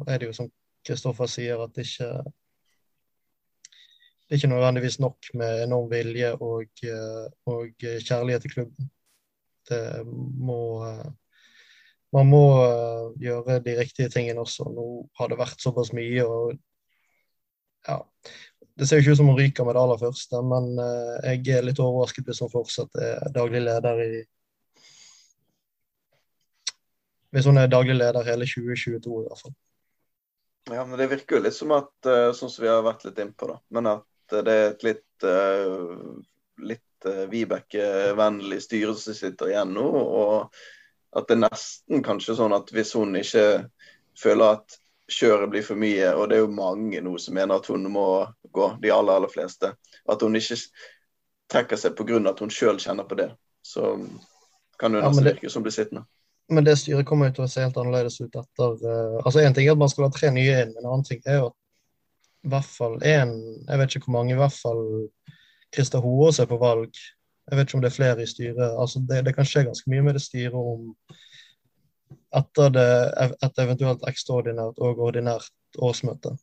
er det jo som Kristoffer sier, at det ikke det er ikke nødvendigvis nok med enorm vilje og, eh, og kjærlighet til klubben. Det må Man må gjøre de riktige tingene også. Nå har det vært såpass mye, og ja, det ser jo ikke ut som hun ryker med det aller første, men jeg er litt overrasket hvis hun fortsatt er daglig leder i Hvis hun er daglig leder hele 2022, i hvert fall. Ja, men det virker jo litt som at, uh, sånn som vi har vært litt innpå, da, men at det er et litt uh, litt Vibeke-vennlig styre som sitter igjen nå, og at det er nesten kanskje sånn at hvis hun ikke føler at kjøret blir for mye, og det er jo mange nå som mener at hun må gå, de aller, aller fleste. At hun ikke trekker seg pga. at hun sjøl kjenner på det. Så kan det nesten ja, virke som blir sittende. Men det styret kommer jo til å se helt annerledes ut etter uh, altså Én ting er at man skal ha tre nye inn, men en annen ting er jo at i hvert fall én Jeg vet ikke hvor mange, i hvert fall Christer Hoaas er på valg. Jeg vet ikke om det er flere i styret. altså Det, det kan skje ganske mye med det styret om etter det, et eventuelt ekstraordinært og ordinært årsmøte.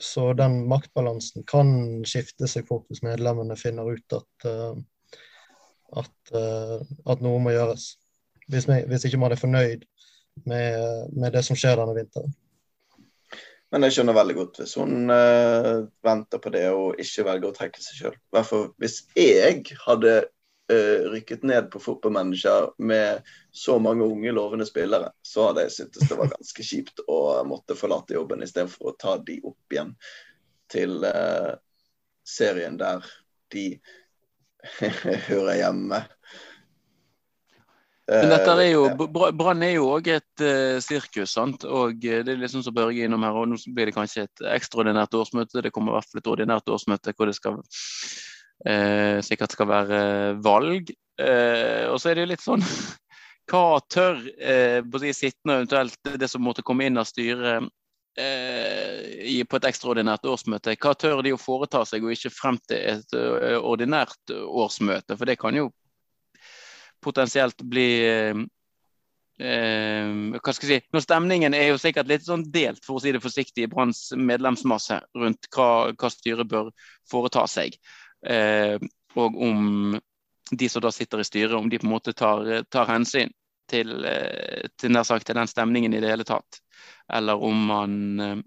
Så den maktbalansen kan skifte seg fort hvis medlemmene finner ut at, uh, at, uh, at, noe må gjøres. Hvis, vi, hvis, ikke man er fornøyd med, med, det som skjer denne vinteren. Men jeg skjønner veldig godt hvis hun uh, venter på det og ikke velger å trekke seg sjøl. Hvis jeg hadde uh, rykket ned på fotballmanager med så mange unge, lovende spillere, så hadde jeg syntes det var ganske kjipt å måtte forlate jobben istedenfor å ta de opp igjen til uh, serien der de hører hjemme. Men dette er jo, Brann er jo òg et uh, sirkus, sant? og det er liksom som Børge innom her. og Nå blir det kanskje et ekstraordinært årsmøte. Det kommer i hvert fall et ordinært årsmøte hvor det skal eh, sikkert skal være valg. Eh, og så er det jo litt sånn Hva tør eh, både sittende eventuelt det som måtte komme inn av styret eh, på et ekstraordinært årsmøte, hva tør de å foreta seg og ikke frem til et uh, ordinært årsmøte? For det kan jo potensielt bli Eh, hva skal jeg si, når Stemningen er jo sikkert litt sånn delt for å si det forsiktig i Branns medlemsmasse rundt hva, hva styret bør foreta seg. Eh, og om de som da sitter i styret, om de på en måte tar, tar hensyn til, eh, til, sagt, til den stemningen i det hele tatt. Eller om man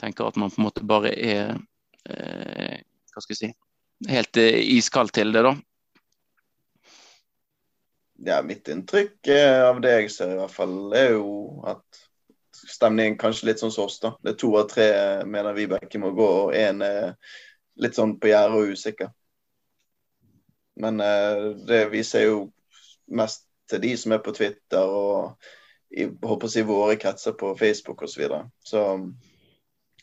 tenker at man på en måte bare er Hva skal jeg si Helt iskald til det, da. Ja, mitt inntrykk eh, av det jeg ser, i hvert fall, er jo at stemningen kanskje litt sånn som oss, da. Det er to av tre mener Vibeke må gå, og én er litt sånn på gjerdet og usikker. Men eh, det viser jo mest til de som er på Twitter og i håper å si våre kretser på Facebook osv. Så, videre. så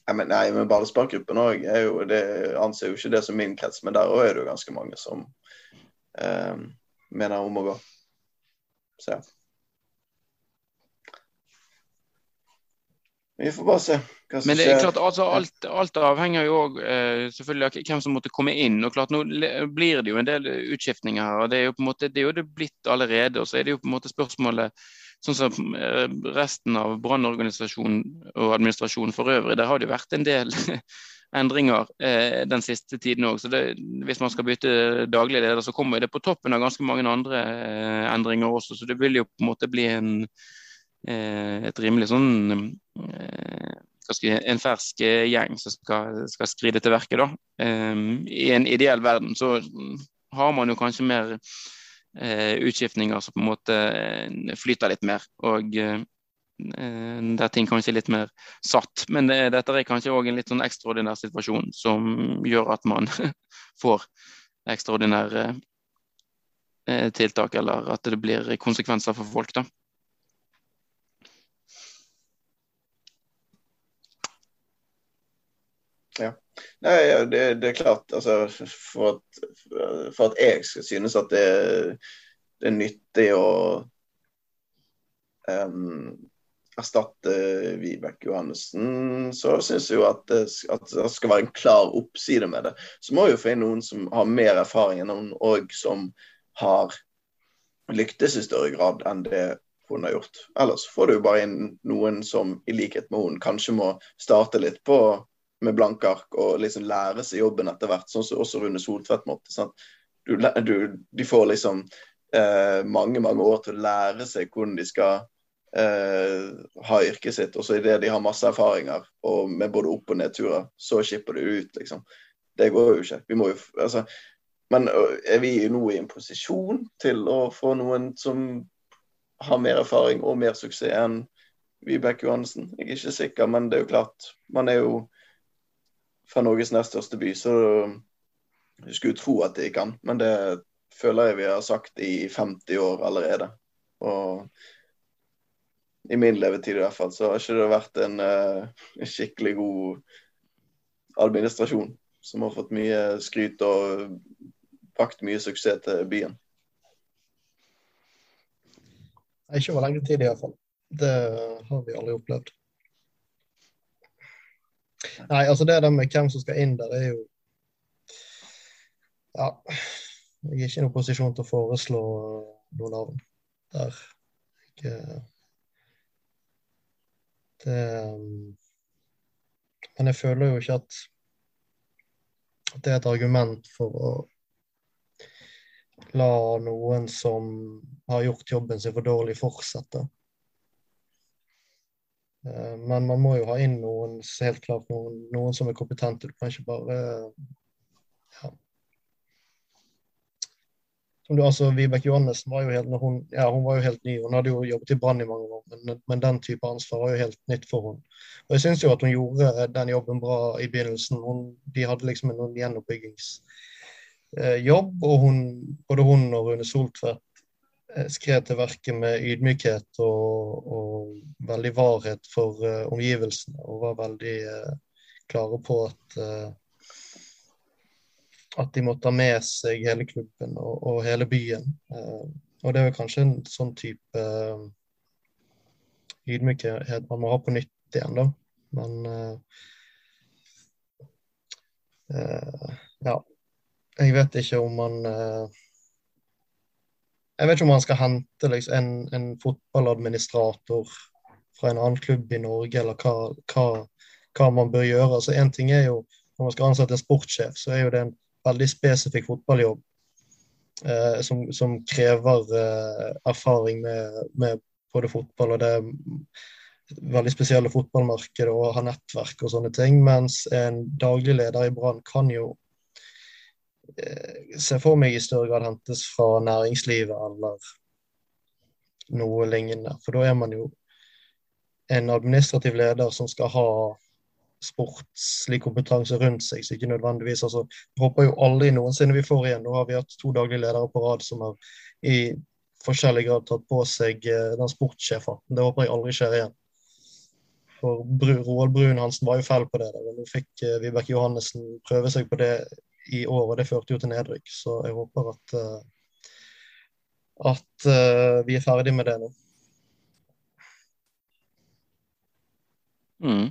jeg mener, nei, men ballsparkgruppen òg anser jo ikke det som min krets, men der òg er det jo ganske mange som eh, mener om å gå. Så. Vi får bare se hva som Men det er klart, altså, alt, alt avhenger jo òg eh, selvfølgelig av hvem som måtte komme inn. og klart Nå blir det jo en del utskiftninger her. og Det er jo på en måte, det er jo det blitt allerede. og så er det jo på en måte spørsmålet sånn som eh, resten av brannorganisasjonen og administrasjonen for øvrig. Der har det jo vært en del endringer eh, den siste tiden òg. Hvis man skal bytte daglig leder, så kommer det på toppen av ganske mange andre eh, endringer også. Så det vil jo på en måte bli en Eh, et rimelig sånn eh, en fersk eh, gjeng som skal, skal skride til verket. da. I en ideell verden så har man jo kanskje mer utskiftninger som på en måte flyter litt mer. og der ting kanskje er litt mer satt. Men det, dette er kanskje òg en litt sånn ekstraordinær situasjon som gjør at man får ekstraordinære tiltak, eller at det blir konsekvenser for folk. da. Ja. Nei, det, det, er klart. Altså, for, at, for, at, jeg skal synes at det det er nyttig å um, erstatte Vibeke Johannessen, så syns jeg jo at det, at det, skal være en klar oppside med det. Så må vi jo få inn noen som har mer erfaring enn hun, og som har lyktes i større grad enn det hun har gjort. Ellers får du jo bare inn noen som i likhet med hun kanskje må starte litt på med blanke ark og liksom lære seg jobben etter hvert, sånn som også Rune Soltvedt måtte. Du, du, de får liksom eh, mange mange år til å lære seg hvordan de skal eh, ha yrket sitt. Og så idet de har masse erfaringer og med både opp- og nedturer, så skipper det ut, liksom. Det går jo ikke. Vi må jo altså, Men er vi nå i en posisjon til å få noen som har mer erfaring og mer suksess enn Vibeke Johansen? Jeg er ikke sikker, men det er jo klart. Man er jo fra Norges nest største by, så jeg skulle tro at de kan. Men det føler jeg vi har sagt i 50 år allerede. Og i min levetid i hvert fall, så har ikke det vært en, uh, skikkelig god administrasjon som har fått mye skryt og pakket mye suksess til byen. Ikke over lengre tid, iallfall. Det har vi aldri opplevd. Nei, altså det der med hvem som skal inn der, er jo Ja. Jeg er ikke i noen posisjon til å foreslå noen navn der. Jeg, det Men jeg føler jo ikke at det er et argument for å la noen som har gjort jobben sin for dårlig, fortsette. Eh, men man må jo ha inn noen helt klart noen, noen som er kompetente. Du kan ikke bare ja. Som du, altså, Vibeke Johannessen var jo helt, hun, ja, hun var jo helt ny. Hun hadde jo jobbet i Brann i mange år, men, men, den type ansvar var jo helt nytt for henne. Og jeg syns jo at hun gjorde den jobben bra i begynnelsen. Hun, de hadde liksom en gjenoppbyggingsjobb, og hun, både hun og Rune Soltvedt Eh, skrev til verket med ydmykhet og, og veldig varhet for uh, omgivelsene. Og var veldig uh, klare på at, uh, at de måtte ha med seg hele klubben og, og hele byen. og det er jo kanskje en sånn type ydmykhet man må ha på nytt igjen, da. Men ja. Jeg vet ikke om man jeg vet ikke om man skal hente liksom, en, en, fotballadministrator fra en annen klubb i Norge, eller hva, hva, hva man bør gjøre. Altså Én ting er jo når man skal ansette en sportssjef, så er jo det en veldig spesifikk fotballjobb eh, som, som, krever eh, erfaring med, med, både fotball og det veldig spesielle fotballmarkedet og ha nettverk og sånne ting. Mens en daglig leder i Brann kan jo Eh, se for meg i større grad hentes fra næringslivet eller noe lignende. For da er man jo en administrativ leder som skal ha sportslig kompetanse rundt seg. så ikke nødvendigvis, altså, håper jo aldri noensinne vi får igjen. Nå har vi hatt to daglige ledere på rad som har i forskjellig grad tatt på seg eh, den sportssjefen. Det håper jeg aldri skjer igjen. For Roald Brun Hansen var jo feil på det. Der. Nå fikk uh, Vibeke Johannessen prøve seg på det i år, og det førte jo til nedrykk. Så jeg håper at, uh, at uh, vi er ferdig med det nå. Mm.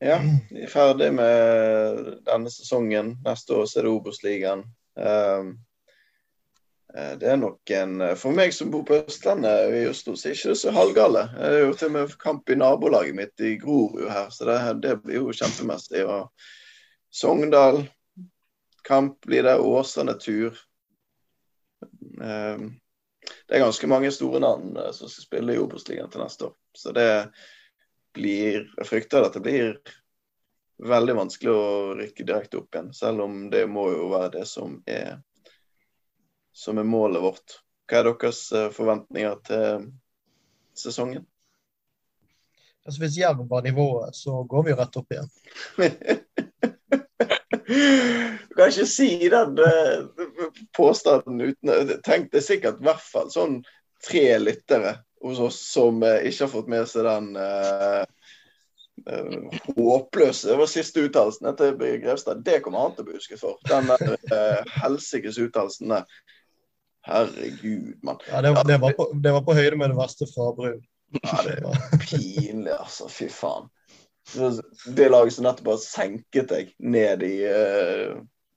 Ja, vi er ferdig med denne sesongen. Neste år så er det Obos-ligaen. Um, Eh, det er nok en eh, For meg som bor på Østlandet i Oslo, så er det ikke så halvgale. Det er jo til og med kamp i nabolaget mitt i Grorud her, så det, det blir jo kjempemessig. Og Sogndal kamp blir det. Åsane tur. Eh, det er ganske mange store navn som skal spille i Obos-ligaen til neste år. Så det blir Jeg frykter at det blir veldig vanskelig å rykke direkte opp igjen. Selv om det må jo være det som er som er målet vårt. Hva er deres eh, forventninger til sesongen? Altså Hvis Jerv var nivået, så går vi jo rett opp igjen. du kan ikke si den uh, påstanden uten Tenk det er sikkert i hvert fall sånn tre lyttere hos oss som uh, ikke har fått med seg den uh, håpløse. Det var siste uttalelsen etter Grevstad. Det kommer han til å bli husket for. Den der uh, helsikes uttalelsen der. Herregud, mann. Ja, det, det, var på, det, var på, høyde med det verste fra Brun. Ja, det var pinlig, altså. Fy faen. Det laget som nettopp har senket deg ned i uh,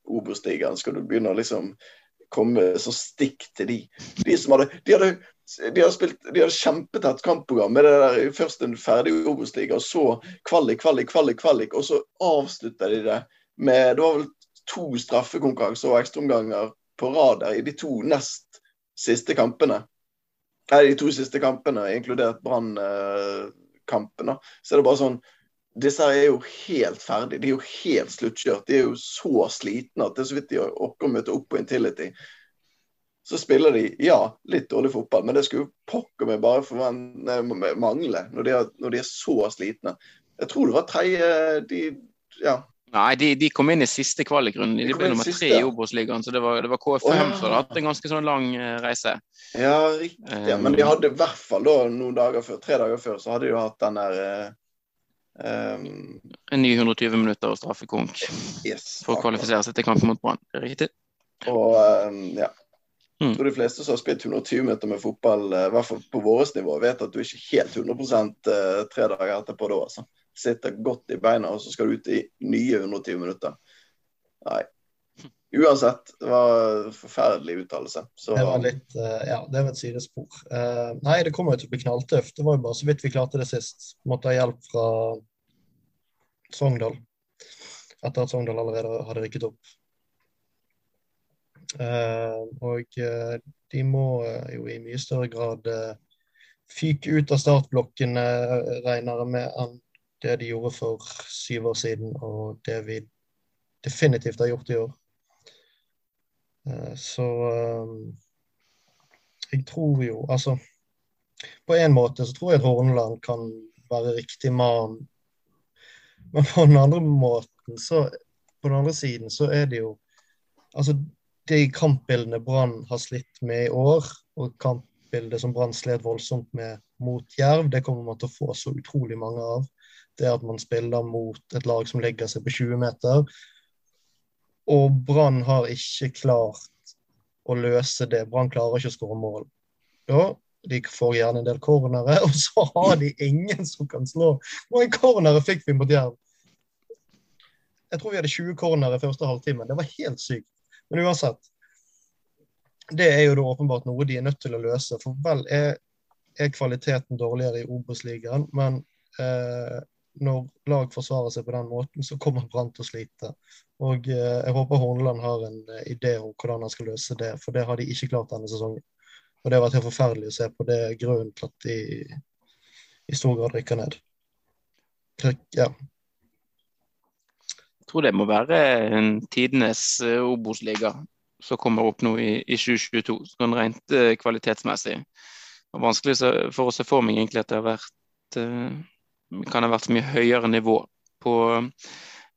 Obos-ligaen, skal du begynne å liksom komme så stikk til de. De som hadde De hadde, de har spilt, de har kjempetett kampprogram med det der først en ferdig Obos-liga, så kvalik, kvalik, kvalik, kvalik, og så avslutta de det med Det var vel to straffekonkurranser og ekstraomganger på rad der i de to nest siste kampene. Nei, de to siste kampene, inkludert Brann-kampen. Så det bare sånn Disse her er jo helt ferdige. De er jo helt sluttkjørt. De er jo så slitne at det er så vidt de orker å møte opp på Intility. Så spiller de, ja, litt dårlig fotball, men det skulle pokker meg bare mangle når de, er, når de er så slitne. Jeg tror det var tredje de, ja, Nei, de, de, kom inn i siste kvalikrunden. De, de ble nummer tre i Obos-ligaen. Så det var, det var KFM oh, ja. som hadde hatt en ganske sånn lang uh, reise. Ja, riktig. Um, men de hadde i hvert fall da noen dager før, tre dager før, så hadde de jo hatt den der um, En ny 120 minutter og straffekonk yes, for å kvalifisere seg til kampen mot Brann. Riktig. Og um, ja. Jeg tror de fleste som har spilt 120 minutter med fotball, uh, i hvert fall på vårt nivå, vet at du ikke helt 100% tre dager etterpå da, altså sitter godt i beina, og så skal du ut i nye 120 minutter. Nei. Uansett, det var en forferdelig uttalelse. Det var litt, uh, ja, det var et sidespor. Uh, nei, det kommer jo til å bli knalltøft. Det var jo bare så vidt vi klarte det sist. Måtte ha hjelp fra Sogndal. Etter at Sogndal allerede hadde rykket opp. Uh, og de må jo i mye større grad fyke ut av startblokkene, regner jeg med, enn det de gjorde for syv år siden, og det vi definitivt har gjort i år. Eh, så eh, jeg tror jo Altså, på en måte så tror jeg Horneland kan være riktig mann, men på den andre måten så På den andre siden så er det jo Altså, de kampbildene Brann har slitt med i år, og kampbildet som Brann slet voldsomt med mot Jerv, det kommer man til å få så utrolig mange av det at man spiller mot et lag som legger seg på 20 meter. Og Brann har ikke klart å løse det. Brann klarer ikke å skåre mål. Ja, de får gjerne en del cornere, og så har de ingen som kan slå. Hvor mange cornere fikk vi mot Jerv? Jeg tror vi hadde 20 cornere første halvtime. Det var helt sykt. Men uansett. Det er jo da åpenbart noe de er nødt til å løse. For vel er, er kvaliteten dårligere i Obos-ligaen, men eh, når lag forsvarer seg på den måten, så kommer Brann til å slite. Og eh, Jeg håper Horneland har en eh, idé om hvordan han skal løse det, for det har de ikke klart denne sesongen. Og Det har vært helt forferdelig å se på det grunnen til at de i stor grad rykker ned. Ja. Jeg tror det må være en tidenes uh, Obos-liga som kommer opp nå i, i 2022, sånn rent uh, kvalitetsmessig. Er vanskelig for å se for meg egentlig at det har vært uh, kan ha vært mye høyere nivå på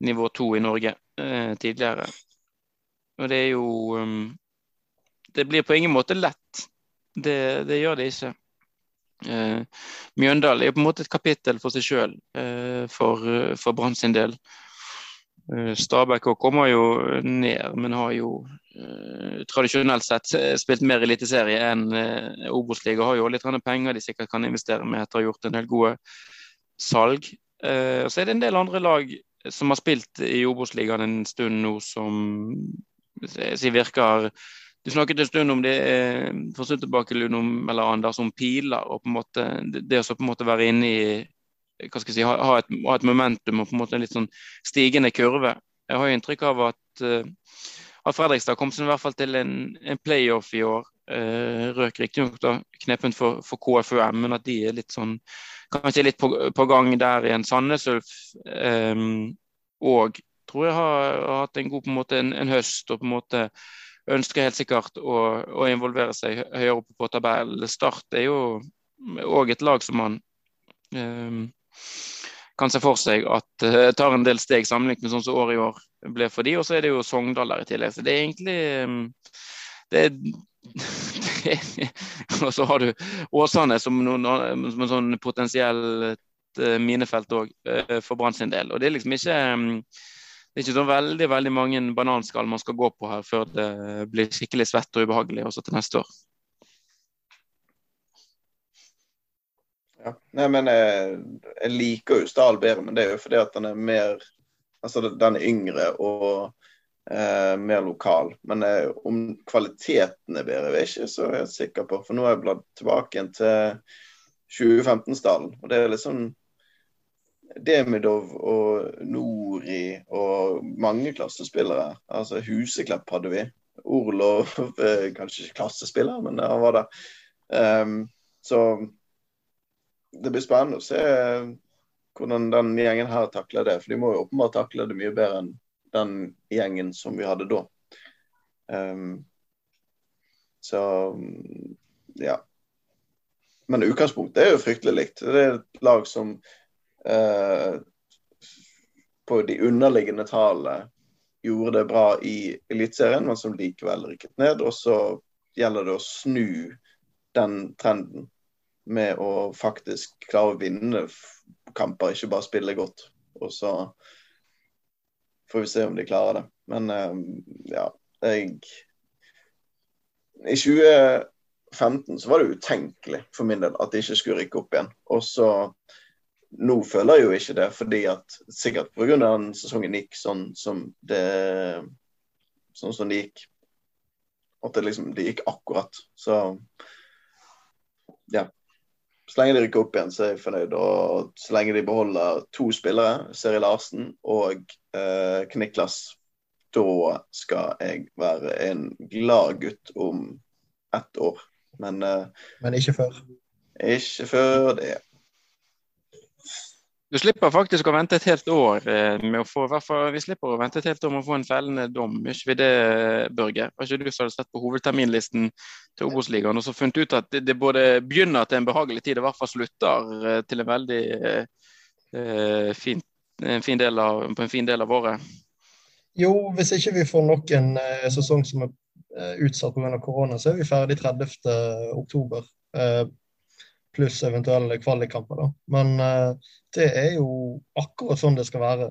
nivå to i Norge uh, tidligere. Og det er jo um, Det blir på ingen måte lett. Det, det gjør det ikke. Eh, Mjøndalen er på en måte et kapittel for seg sjøl eh, for, for Brann sin del. Eh, Stabæk kommer jo ned, men har jo eh, tradisjonelt sett spilt mer eliteserie enn eh, Obos-liga. Har jo litt penger de sikkert kan investere med etter å ha gjort en del gode salg. Eh, så er det en del andre lag som har spilt i Obos-ligaen en stund nå, som virker Du snakket en stund om det eh, for en stund tilbake, Lunum eller Anders, om piler. og på en måte Det å på en måte være inne i hva skal jeg si, ha, et, ha et momentum og på en måte en litt sånn stigende kurve. Jeg har jo inntrykk av at, uh, at Fredrikstad kom seg i hvert fall til en, en playoff i år. Uh, røk riktignok knepent for, for KFUM, men at de er litt sånn kanskje litt på, på gang der igjen. Sandnes Ulf um, og tror jeg har, har, hatt en god på en måte en, en, høst og på en måte ønsker helt sikkert å, å involvere seg høyere oppe på tabellen. Start er jo òg et lag som man um, kan se for seg at uh, tar en del steg sammenlignet med sånn som året i år ble for de, Og så er det jo Sogndal der i tillegg. Så det er egentlig um, det er og så har du Åsane som, noen, som en sånn potensiell minefelt òg, for Brann sin del. Og det er liksom ikke det er ikke så veldig veldig mange bananskall man skal gå på her før det blir skikkelig svett og ubehagelig også til neste år. Ja. Nei, men jeg, jeg liker jo Stahl bedre, men det er jo fordi at den er mer Altså, den er yngre og eh, mer lokal. Men eh, om kvaliteten er bedre, jeg er ikke så helt sikker på. For nå har jeg bladd tilbake igjen til 2015-stallen. Og det er liksom Demidov og Nori og mange klassespillere. Altså Huseklepp hadde vi. Orlov eh, kanskje ikke klassespiller, men han var der. Um, så det blir spennende å se hvordan den gjengen her takler det. For de må jo åpenbart takle det mye bedre enn den gjengen som vi hadde da. Um, så ja. Men utgangspunktet er jo fryktelig likt. Det er et lag som uh, på de underliggende tallene gjorde det bra i Eliteserien, men som likevel rykket ned. Og så gjelder det å snu den trenden med å faktisk klare å vinne kamper, ikke bare spille godt. Og så får vi se om de klarer det. Men um, ja, jeg I 2015 så var det utenkelig for min del at de ikke skulle rykke opp igjen. Og så nå føler jeg jo ikke det, fordi at sikkert pga. den sesongen gikk sånn som det sånn som det gikk. At det liksom det gikk akkurat. Så ja så lenge de rykker opp igjen, så er jeg fornøyd. Og så lenge de beholder to spillere, Seri Larsen og eh, Kniklas, da skal jeg være en glad gutt om ett år. Men, eh, Men ikke før? Ikke før det. Du slipper faktisk å vente et helt år eh, med å få hvert fall, Vi slipper å vente et helt år med å få en fellende dom, ikke vi det, Børge? Har ikke du som hadde sett på hovedterminlisten til Obos-ligaen og så funnet ut at det, det, både begynner til en behagelig tid og i hvert fall slutter eh, til en veldig eh, fin, en fin av, på en fin del av året? Jo, hvis ikke vi får nok en eh, sesong som er eh, utsatt pga. korona, så er vi ferdig 30. oktober. Eh, pluss eventuelle kvalikkamper. Men uh, det er jo akkurat sånn det skal være.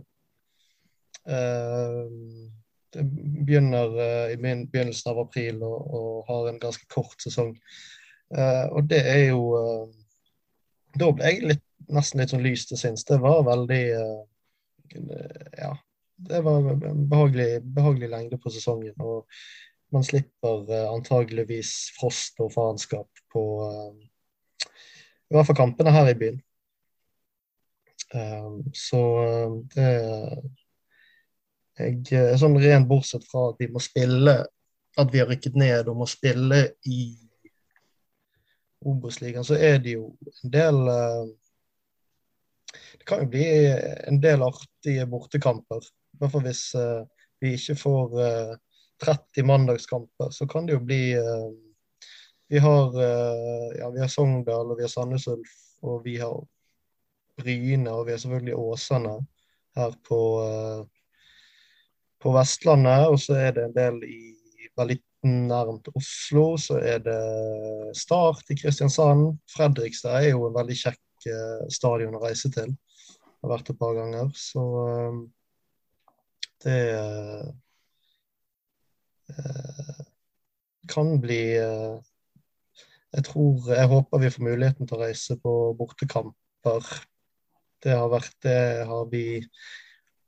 Uh, det begynner uh, i begynnelsen av april og, og, har en ganske kort sesong. og det er jo Da ble jeg litt, nesten litt sånn lys til sinns. Det var veldig Ja. Det var en behagelig, behagelig lengde på sesongen. og man slipper antageligvis frost og faenskap på, i hvert fall kampene her i byen. Um, så det jeg, eh, Sånn rent bortsett fra at vi må spille At vi har rykket ned og må spille i Obos-ligaen, så er det jo en del uh, Det kan jo bli en del artige bortekamper. I hvert fall hvis uh, vi ikke får uh, 30 mandagskamper, så kan det jo bli vi har, eh, ja, vi har Sogndal, og vi har Sandnes Ulf, og vi har Bryne, og vi har selvfølgelig Åsane her på, eh, på Vestlandet. Og så er det en del i veldig nærmt Oslo. Så er det Start i Kristiansand. Fredrikstad er jo en veldig kjekk eh, stadion å reise til. Jeg har vært et par ganger. Så det kan bli jeg tror, jeg håper vi får muligheten til å reise på bortekamper. Det har, vært, det har vi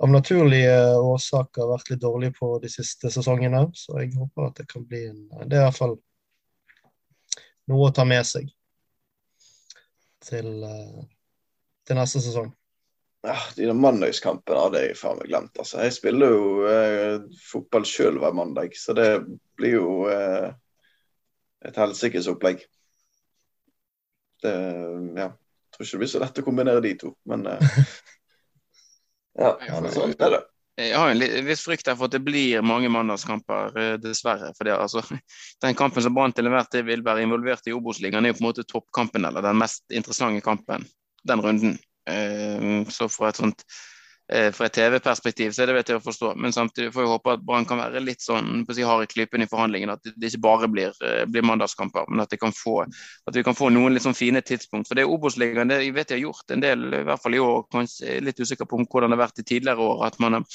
av naturlige årsaker vært litt dårlig på de siste sesongene. Så jeg håper at det kan bli en Det er i hvert fall noe å ta med seg til, eh, til neste sesong. Ja, De mandagskampene hadde jeg faen meg glemt. altså. Jeg spiller jo eh, fotball sjøl hver mandag, så det blir jo eh, et helsikes opplegg. Det, ja, jeg tror ikke det blir så lett å kombinere de to, men eh, ja, sånn er det. Jeg har en viss frykt for at det blir mange mandagskamper, eh, dessverre. For det, altså, den kampen som Brann til enhver tid vil være involvert i Obos-ligaen, er jo på en måte toppkampen, eller den mest interessante kampen den runden. Eh, så for et sånt fra et TV-perspektiv så er det vet jeg å forstå, men samtidig får vi håpe at Brann kan være litt sånn på si hard i klypen i forhandlingene. At det ikke bare blir, eh, blir mandagskamper, men at, få, at, vi kan få noen litt sånn fine tidspunkt. For det er Obos-ligaen, det vet jeg har gjort en del, i hvert fall i år, kanskje litt usikker på hvordan det har vært i tidligere år. at man har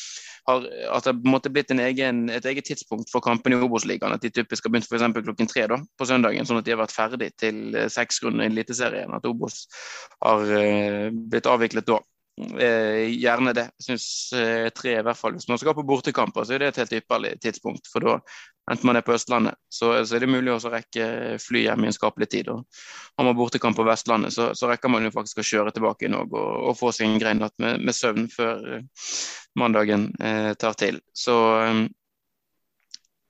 at det måtte blitt egen, et eget tidspunkt for kampene i Obos-ligaen. At de typisk har begynt f.eks. klokken tre da, på søndagen, sånn at de har vært ferdig til eh, seks runder i Eliteserien. At Obos har blitt avviklet da. Eh, gjerne det. Jeg syns eh, tre, i hvert fall. Hvis man skal på bortekamper, så er det et helt ypperlig tidspunkt. For da, enten man er på Østlandet, så, så er det mulig å rekke fly hjem i en skapelig tid. Og har man bortekamp på Vestlandet, så, så, rekker man jo faktisk å kjøre tilbake inn og, og, få en grei natt med, med, søvn før eh, mandagen eh, tar til. Så eh,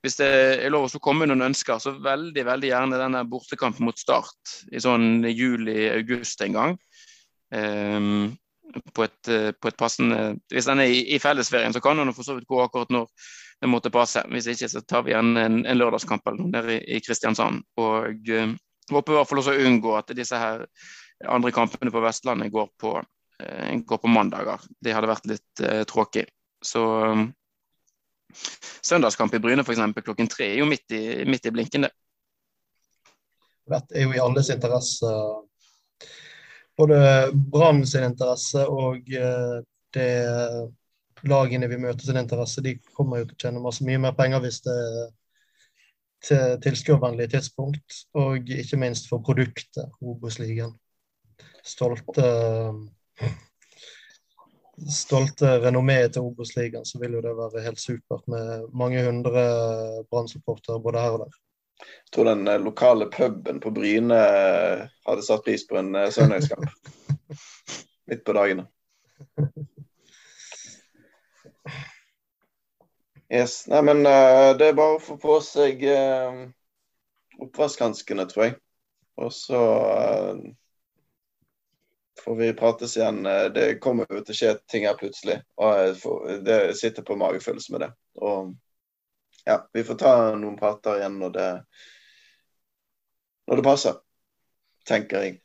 hvis det er lov å komme noen ønsker, så veldig veldig gjerne denne bortekampen mot Start i sånn juli-august en gang. Um, på et, eh, på et, passende Hvis den er i, i fellesferien, så kan den for så vidt gå akkurat når det måtte passe. Hvis ikke, så tar vi en, en, en lørdagskamp eller noe der i, i Kristiansand. Og uh, håper i hvert fall også å unngå at disse her andre kampene på Vestlandet går på, uh, går på mandager. Det hadde vært litt uh, tråkig. Så um, søndagskamp i Bryne f.eks. klokken tre er jo midt i, midt i blinken, det. Dette er jo i alles interesse både Brann sin interesse og eh, det lagene vi møter sin interesse, de kommer jo til å tjene masse mye mer penger hvis det er til tilskuervennlig tidspunkt. Og ikke minst for produktet Obos-ligaen. Stolte stolte renommeet til Obos-ligaen, så vil jo det være helt supert med mange hundre Brann-supportere både her og der. Jeg tror den eh, lokale puben på Bryne eh, hadde satt pris på en eh, søndagskamp. Midt på dagene. Yes. Nei, men det er bare å få på seg oppvaskhanskene, tror jeg. Og så får vi prates igjen. Det kommer jo til å skje ting her plutselig. Og jeg, får, det sitter på magefølelse med det. Og ja, vi får ta noen prater igjen når det, når det passer, tenker jeg.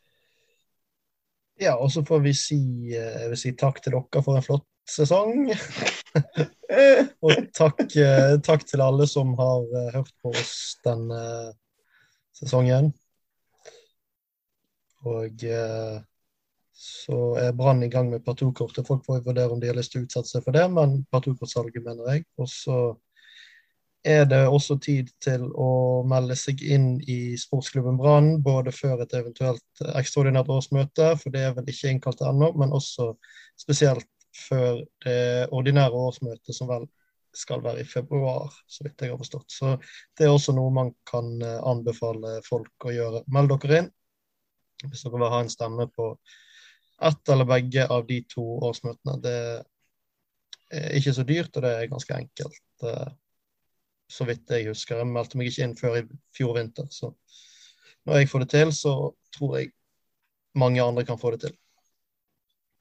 Ja, og så får vi si, eh, si takk til dere for en flott sesong. og takk, eh, takk, til alle som har eh, hørt på oss denne sesongen. Og så er Brann i gang med partokortet. Folk får vurdere om de har lyst til å utsette seg for det, men partokortsalget mener jeg. Og så er det også tid til å melde seg inn i sportsklubben Brann, både før et eventuelt ekstraordinært årsmøte, for det er vel ikke innkalt ennå, men også spesielt før det ordinære årsmøtet, som vel skal være i februar, så vidt jeg har forstått. Så det er også noe man kan eh, anbefale folk å gjøre. Meld dere inn hvis dere vil ha en stemme på ett eller begge av de to årsmøtene. Det er ikke så dyrt, og det er ganske enkelt eh, så vidt jeg husker. Jeg meldte meg ikke inn før i fjor vinter. Så når jeg får det til, så tror jeg mange andre kan få det til.